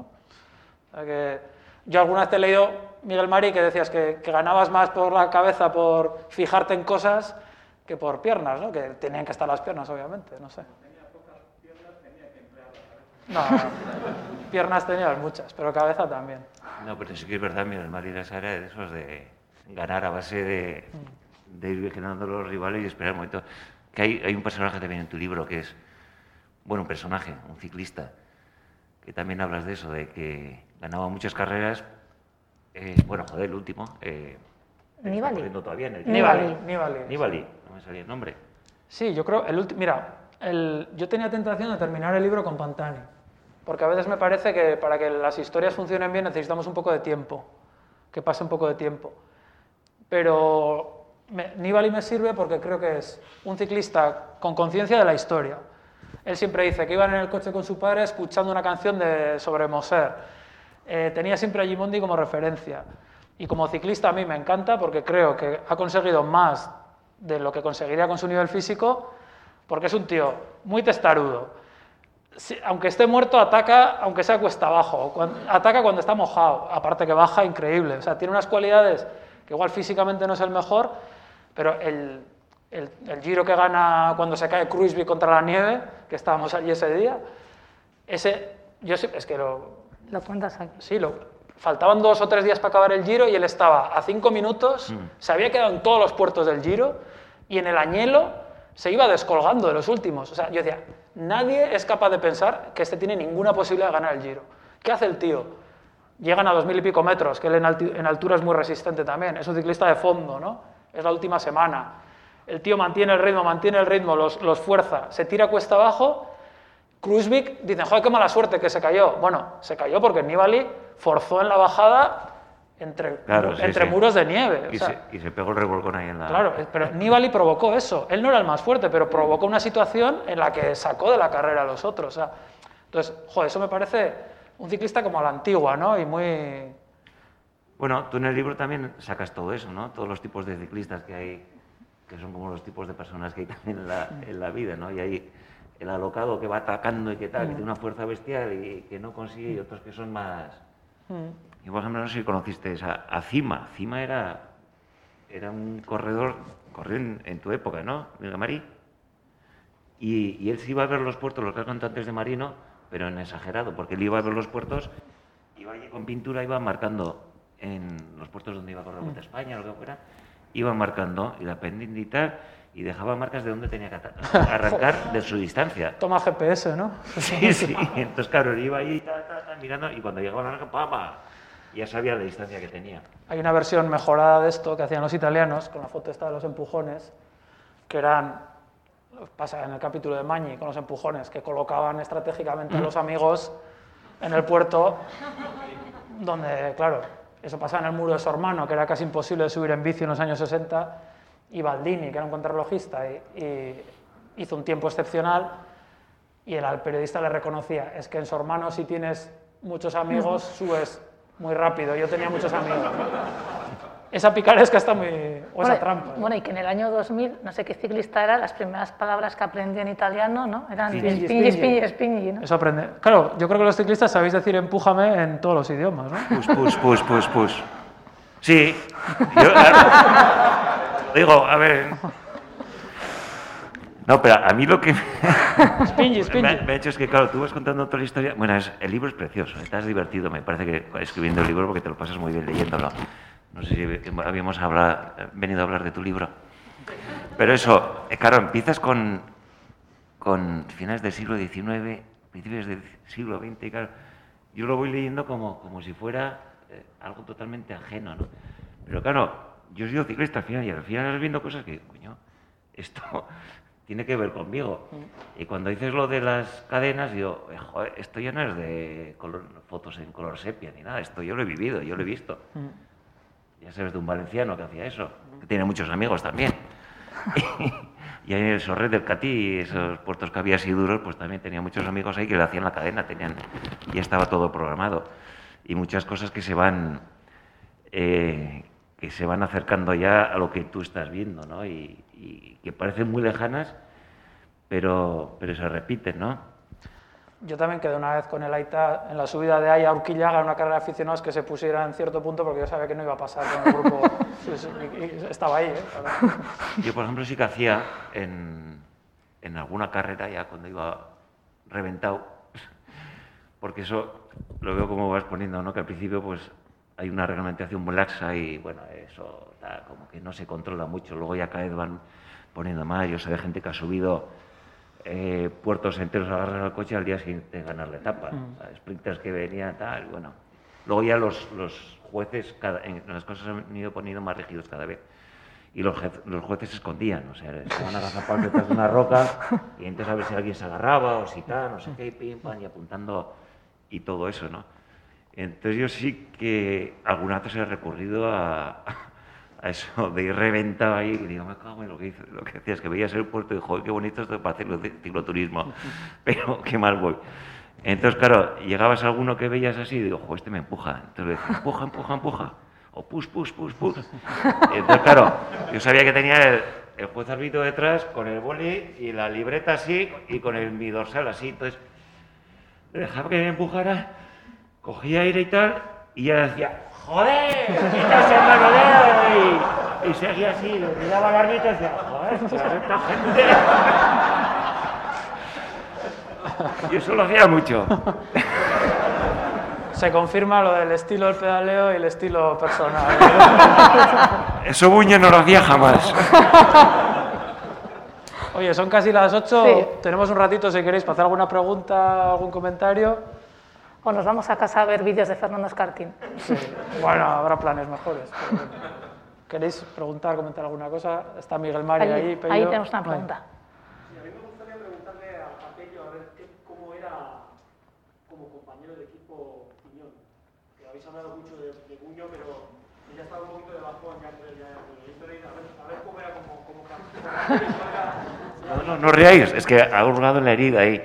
O sea que yo alguna vez te he leído, Miguel Mari, que decías que, que ganabas más por la cabeza por fijarte en cosas que por piernas, ¿no? Que tenían que estar las piernas, obviamente, no sé. No, no. piernas tenías muchas, pero cabeza también. No, pero sí que es verdad, Miguel Mari Lassa era de esos de ganar a base de, de ir a los rivales y esperar un momento. Que hay, hay un personaje también en tu libro que es, bueno, un personaje, un ciclista, que también hablas de eso, de que ganaba muchas carreras. eh, bueno, joder, el último. Eh, Nibali. corriendo todavía en el Nibali, Nibali. Nibali, no me salía el nombre. Sí, yo creo, el mira, el- yo tenía tentación de terminar el libro con Pantani, porque a veces me parece que para que las historias funcionen bien necesitamos un poco de tiempo, que pase un poco de tiempo. Pero me, Nibali me sirve porque creo que es un ciclista con conciencia de la historia. Él siempre dice que iban en el coche con su padre escuchando una canción de, sobre Moser. Eh, tenía siempre a Gimondi como referencia. Y como ciclista a mí me encanta porque creo que ha conseguido más de lo que conseguiría con su nivel físico, porque es un tío muy testarudo. Aunque esté muerto, ataca aunque sea cuesta abajo. Ataca cuando está mojado. Aparte que baja increíble. O sea, tiene unas cualidades que igual físicamente no es el mejor, pero el, el- el giro que gana cuando se cae Cruisby contra la nieve, que estábamos allí ese día, ese, yo es que lo, Lo cuentas aquí. Sí, lo, faltaban dos o tres días para acabar el Giro y él estaba a cinco minutos, se había quedado en todos los puertos del Giro y en el añelo se iba descolgando de los últimos. O sea, yo decía, nadie es capaz de pensar que este tiene ninguna posibilidad de ganar el Giro. ¿Qué hace el tío? Llegan a dos mil y pico metros, que él en, en altura es muy resistente también, es un ciclista de fondo, ¿no? Es la última semana. El tío mantiene el ritmo, mantiene el ritmo, los, los fuerza, se tira cuesta abajo Kruisvik, dicen, joder, qué mala suerte que se cayó. Bueno, se cayó porque Nibali forzó en la bajada entre, Claro, sí, entre sí. muros de nieve. o Y, sea, se, y se pegó el revolcón ahí en la... Claro, pero Nibali provocó eso. Él no era el más fuerte, pero provocó una situación en la que sacó de la carrera a los otros. o sea, entonces, joder, eso me parece un ciclista como a la antigua, ¿no? Y muy... Bueno, tú en el libro también sacas todo eso, ¿no? Todos los tipos de ciclistas que hay, que son como los tipos de personas que hay también en la, en la vida, ¿no? Y hay el alocado que va atacando y que tal, que tiene una fuerza bestial y que no consigue, y otros que son más... Y por ejemplo, no sé si conociste a, a Cima. Cima era, era un corredor, corrió en, en tu época, ¿no, Miguel Marí? Y, y él se iba a ver los puertos, los que has contado antes de Marino, pero en exagerado, porque él iba a ver los puertos, iba allí con pintura, iba marcando en los puertos donde iba a correr Vuelta a España, lo que fuera, iba marcando y la pendiente y tal, y dejaba marcas de dónde tenía que arrancar de su distancia. Toma GPS, ¿no? Sí, sí. Entonces, claro, iba ahí ta, ta, ta, mirando y cuando llegaba a la naranja, ¡pama! Ya sabía la distancia que tenía. Hay una versión mejorada de esto que hacían los italianos con la foto esta de los empujones, que eran, pasa en el capítulo de Magni con los empujones, que colocaban estratégicamente a los amigos en el puerto, donde, claro, eso pasaba en el muro de Sormano, que era casi imposible de subir en bici en los años 60, y Baldini, que era un contrarrelojista, y, y hizo un tiempo excepcional, y el, al periodista le reconocía, es que en Sormano si tienes muchos amigos, subes muy rápido, yo tenía muchos amigos. Esa picaresca está muy... o esa Bueno, trampa. ¿no? Bueno, y que en el año 2000, no sé qué ciclista era, las primeras palabras que aprendí en italiano, ¿no? Eran Spingi, spingi, spingi. spingi, spingi, ¿no? Eso aprende. Claro, yo creo que los ciclistas sabéis decir empújame en todos los idiomas, ¿no? Push, push, push, push, push. Sí, yo, claro, digo, a ver. No, pero a mí lo que me, Spingy. me ha hecho es que, claro, tú vas contando toda la historia. Bueno, es- el libro es precioso, estás divertido, me parece que escribiendo el libro porque te lo pasas muy bien leyéndolo. No sé si habíamos hablado, venido a hablar de tu libro. Pero eso, eh, claro, empiezas con, con finales del siglo XIX, principios del siglo XX, y claro, yo lo voy leyendo como, como si fuera eh, algo totalmente ajeno, ¿no? Pero claro, yo he sido ciclista al final y al final vas viendo cosas que, coño, esto tiene que ver conmigo. Y cuando dices lo de las cadenas, digo, eh, joder, esto ya no es de color- fotos en color sepia ni nada, esto yo lo he vivido, yo lo he visto. Ya sabes de un valenciano que hacía eso, que tiene muchos amigos también. y ahí en el Sorret del Catí, esos puertos que había así duros, pues también tenía muchos amigos ahí que le hacían la cadena, tenían, ya estaba todo programado. Y muchas cosas que se van, eh, que se van acercando ya a lo que tú estás viendo, ¿no? Y, y que parecen muy lejanas, pero, pero se repiten, ¿no? Yo también quedé una vez con el Aita en la subida de ahí a Urquillaga, en una carrera de aficionados que se pusiera en cierto punto porque yo sabía que no iba a pasar con el grupo. Y- y estaba ahí, ¿eh? Yo, por ejemplo, sí que hacía en, en alguna carrera ya cuando iba reventado, porque eso lo veo como vas poniendo, ¿no? Que al principio pues hay una reglamentación muy laxa y bueno, eso da como que no se controla mucho. Luego ya cada vez van poniendo más. Yo sé de gente que ha subido eh, puertos enteros a agarrar al coche al día siguiente de ganar la etapa. O sea, sprinters que venían tal, bueno. Luego ya los, los jueces, cada, en, las cosas han ido poniendo más rígidos cada vez y los, jef- los jueces se escondían, o sea, se van a agazapar detrás de una roca y entonces a ver si alguien se agarraba o si tal, no sé qué, y pim, pam, y apuntando y todo eso, ¿no? Entonces yo sí que alguna vez he recurrido a, a eso de ir reventado ahí y digo, me cago en lo que, hice- lo que decías, que veías el puerto y digo, joder, qué bonito esto para hacer cicloturismo, pero qué mal voy. Entonces, claro, llegabas a alguno que veías así y digo, joder, este me empuja. Entonces le decía, empuja, empuja, empuja. O push, push, push, push. Entonces, claro, yo sabía que tenía el, el juez árbitro detrás con el boli y la libreta así y con el, mi dorsal así. Entonces, le dejaba que me empujara, cogía aire y tal, y ya decía, joder, quítase el manoleo. Y, y seguía así, le miraba al árbitro y decía, joder, ¿qué hace esta gente? Y eso lo hacía mucho. Se confirma lo del estilo del pedaleo y el estilo personal. Eso Buño no lo hacía jamás. Oye, son casi las 8. Sí. Tenemos un ratito si queréis para hacer alguna pregunta, algún comentario. O nos vamos a casa a ver vídeos de Fernando Escartín. Sí. Bueno, habrá planes mejores. pero. ¿Queréis preguntar, comentar alguna cosa? Está Miguel Mari ahí, Ahí, Pello. ahí tenemos una pregunta. Sí, a mí me gustaría preguntarle a, a Pello a ver qué- cómo era como compañero de equipo Piñón. Que habéis hablado mucho de, de Buño, pero ella estaba un poquito de bajón ya entre ya, ya, ya, a, ver, a ver cómo era como, como compañero. cómo era- No, no, no reáis, es que ha hurgado en la herida ahí.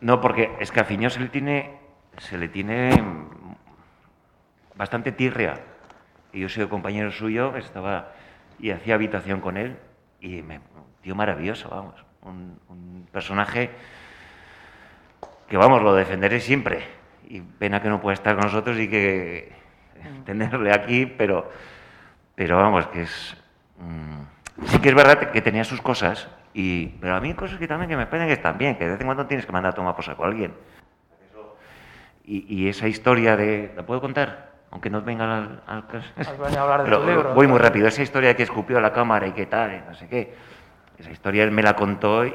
No, porque es Fiñón se le tiene, se le tiene mm, bastante tirria. Y yo sido compañero suyo, estaba y hacía habitación con él, y me, tío maravilloso, vamos. Un, un personaje que, vamos, lo defenderé siempre. Y pena que no pueda estar con nosotros y que tenerle aquí, pero, pero vamos, que es... mm, sí que es verdad que tenía sus cosas, y, pero a mí hay cosas que también que me parecen que están bien, que de vez en cuando tienes que mandar a tomar por saco a alguien. Y, y esa historia de... ¿La puedo contar? Aunque no venga al, al caso. Pero voy muy rápido. Esa historia que escupió a la cámara y qué tal, y no sé qué. Esa historia él me la contó y,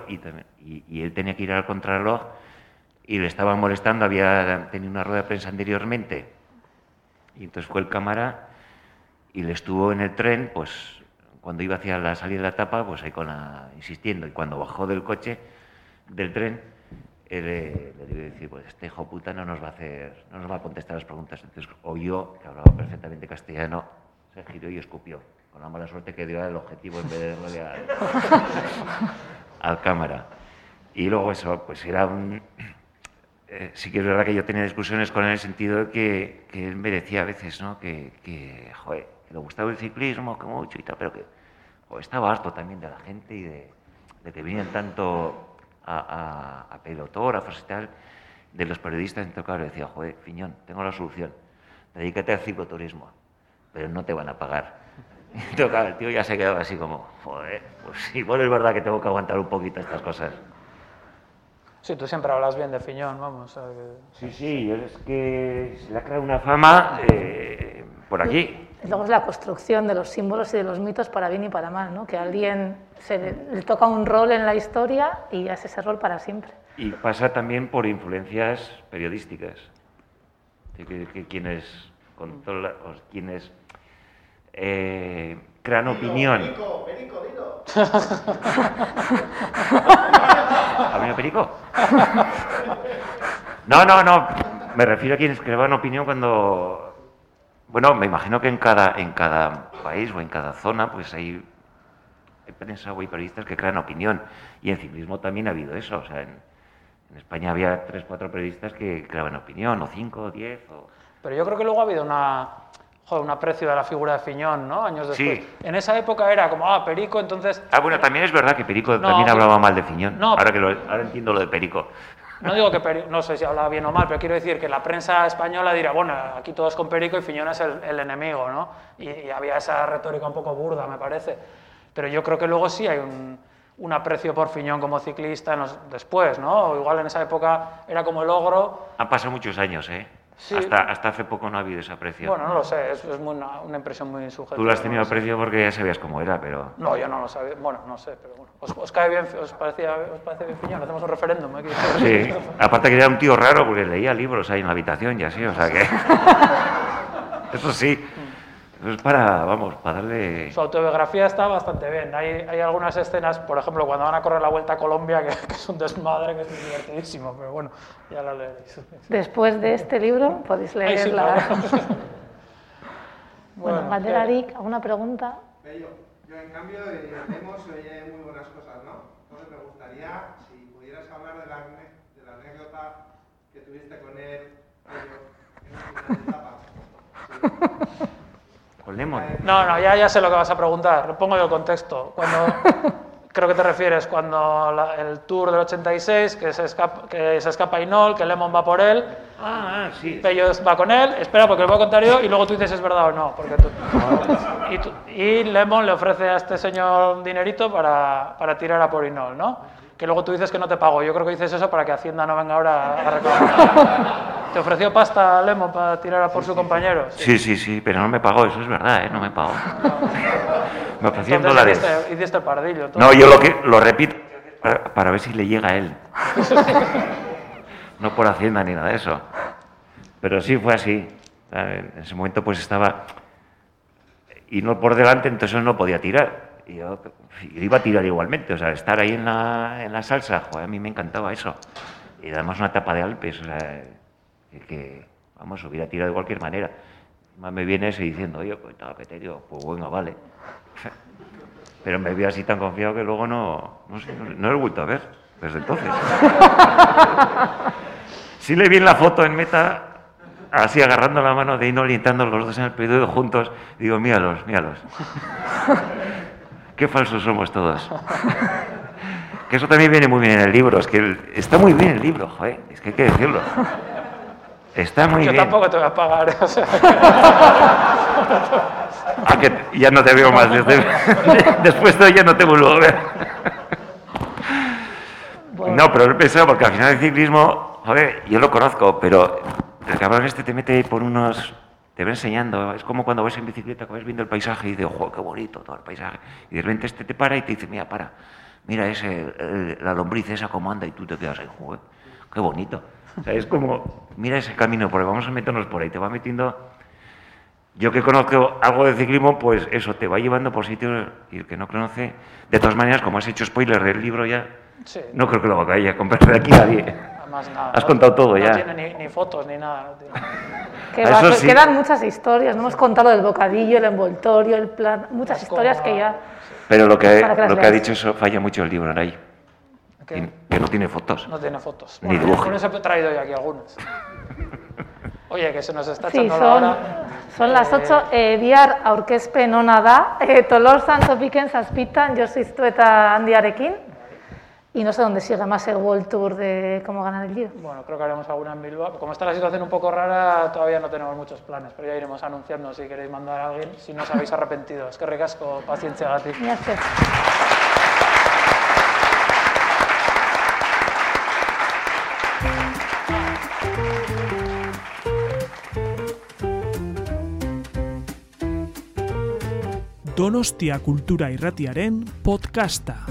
y- y él tenía que ir al contrarreloj y le estaban molestando. Había tenido una rueda de prensa anteriormente. Y entonces fue el cámara y le estuvo en el tren, pues cuando iba hacia la salida de la etapa, pues ahí con la, insistiendo. Y cuando bajó del coche, del tren, eh, le debió decir, pues este hijo puta no nos va a hacer, no nos va a contestar las preguntas. Entonces oyó, que hablaba perfectamente castellano, se giró y escupió, con la mala suerte que dio al objetivo en vez de darle al, cámara. Y luego eso, pues era un... eh, sí que es verdad que yo tenía discusiones con él en el sentido de que, que él me decía a veces, ¿no? Que, que, joder, que le gustaba el ciclismo, que mucho y tal, pero que joder, estaba harto también de la gente y de, de que venían tanto a, a, a pelotógrafos y tal, de los periodistas. Entonces, claro, decía, joder, Fiñón, tengo la solución. Dedícate al cicloturismo. pero no te van a pagar. Entonces, claro, el tío ya se quedaba así como, joder, pues sí, bueno, es verdad que tengo que aguantar un poquito estas cosas. Sí, tú siempre hablas bien de Fiñón, vamos. que- Sí, sí, es que se le ha creado una fama eh, por aquí. Y Luego es la construcción de los símbolos y de los mitos para bien y para mal, ¿no? Que a alguien se le, le toca un rol en la historia y es ese rol para siempre. Y pasa también por influencias periodísticas. De que, que quienes controlan, o quienes eh, crean opinión. Perico, Perico, dilo. ¿Ha venido Perico? No, no, no. Me refiero a quienes crean opinión cuando. Bueno, me imagino que en cada, en cada país o en cada zona, pues hay, hay prensa o hay periodistas que crean opinión. Y en ciclismo también ha habido eso. O sea, en, en España había tres, cuatro periodistas que creaban opinión, o cinco, o diez. O... Pero yo creo que luego ha habido una, joder, un aprecio de la figura de Fiñón, ¿no? Años después. Sí. En esa época era como, ah, Perico, entonces... Ah, bueno, también es verdad que Perico No, también hablaba mal de Fiñón. No, ahora, que lo, ahora entiendo lo de Perico. No digo que Peri- no sé si hablaba bien o mal, pero quiero decir que la prensa española dirá, bueno, aquí todos con Perico y Fiñón es el, enemigo, ¿no? Y, había esa retórica un poco burda, me parece. Pero yo creo que luego sí hay un, aprecio por Fiñón como ciclista los- después, ¿no? O igual en esa época era como el ogro. Han pasado muchos años, ¿eh? Sí. Hasta, hasta hace poco no ha habido ese aprecio. Bueno, no lo sé, es, es muy una, una impresión muy subjetiva. Tú lo has no tenido sé. aprecio porque ya sabías cómo era, pero... No, yo no lo sabía. Bueno, no sé, pero bueno. ¿Os, os cae bien, os, parecía, os parece bien Fiñón? Hacemos un referéndum. aquí. Sí, aparte que era un tío raro porque leía libros ahí en la habitación y así, o sea que... Eso sí, eso es para, vamos, para darle... Su autobiografía está bastante bien. Hay, hay algunas escenas, por ejemplo, cuando van a correr la Vuelta a Colombia, que, que es un desmadre, que es divertidísimo, pero bueno, ya la leeréis. Después de este libro podéis Ay, sí, leer la... claro. Bueno, Bueno, Galderarik, ¿alguna pregunta? Bello, yo en cambio de Lemos oye muy buenas cosas, ¿no? Entonces me gustaría, si pudieras hablar de la, ane- de la anécdota que tuviste con él, en una etapa. Sí. No, no, ya, ya sé lo que vas a preguntar. Lo pongo yo el contexto. Cuando, creo que te refieres cuando la- el Tour del 86, que se escapa, que se escapa Inol, que Lemon va por él, Ah, ah, sí. Pello va con él, espera porque lo voy a contar yo y luego tú dices si es verdad o no. Porque tú, y, tú- y Lemon le ofrece a este señor un dinerito para, para tirar a por Inol, ¿no? Que luego tú dices que no te pagó. Yo creo que dices eso para que Hacienda no venga ahora a reclamar. ¿Te ofreció pasta Lemon para tirar a por su compañero? Sí, sí, sí, pero no me pagó, eso es verdad, ¿eh? No me pagó. me ofrecían dólares. hiciste, hiciste pardillo. No, yo lo que lo repito para, para ver si le llega a él. no por Hacienda ni nada de eso. Pero sí fue así. En ese momento pues estaba y no por delante, entonces no podía tirar. Y yo iba a tirar igualmente, o sea, estar ahí en la, en la salsa, joder, a mí me encantaba eso. Y además una etapa de Alpes, o sea, que, vamos, hubiera tirado de cualquier manera. Más me viene ese diciendo, oye, pues Peterio, pues bueno, vale. Pero me vio así tan confiado que luego no, no, lo he vuelto a ver desde entonces. Sí le vi en la foto en meta, así agarrando la mano de Inol y entrando los dos en el pedido juntos. Digo, míralos, míralos. Qué falsos somos todos. Que eso también viene muy bien en el libro. Es que el- está muy bien el libro, joder. Es que hay que decirlo. Está muy Yo bien. tampoco te voy a pagar. o sea, Ah, que ya no te veo más. Desde- después de hoy ya no te vuelvo a ver. No, pero lo he pensado porque al final el ciclismo, joder, yo lo conozco, pero el cabrón este te mete por unos. Te va enseñando. Es como cuando vas en bicicleta, que vas viendo el paisaje y dices, joder, qué bonito todo el paisaje. Y de repente este te para y te dice, mira, para. Mira ese, el- la lombriz esa como anda y tú te quedas ahí, joder, qué bonito. O sea, es como, mira ese camino, porque vamos a meternos por ahí. Te va metiendo yo que conozco algo de ciclismo, pues eso, te va llevando por sitios y el que no conoce, de todas maneras, como has hecho spoiler del libro ya, sí, no creo que lo vaya a comprar de aquí nadie. Además nada. Has no- contado todo no ya. tiene ni, ni fotos ni nada. no Que va, sí. Quedan muchas historias, no hemos contado el bocadillo, el envoltorio, el plan, muchas Las historias que ya... Pero lo que, que lo que ha dicho eso falla mucho el libro, Aray, que que, no tiene fotos. no tiene fotos. Ni Bueno, por eso he traído yo aquí algunas. Oye, que se nos está Sí, echando la son, hora. son las 8, eh, bihar aurkezpen ona da, eh, tolorzan topiken zazpitan, jo ziztu eta handiarekin. Y no sé dónde sigue más el World Tour de cómo ganar el Giro. Bueno, creo que haremos alguna en Bilbao. Como está la situación un poco rara, todavía no tenemos muchos planes, pero ya iremos anunciando si queréis mandar a alguien, si no os habéis arrepentido. Es que ricasco, paciencia, Gati. Sé. Donostia Kultura Irratiaren podcasta.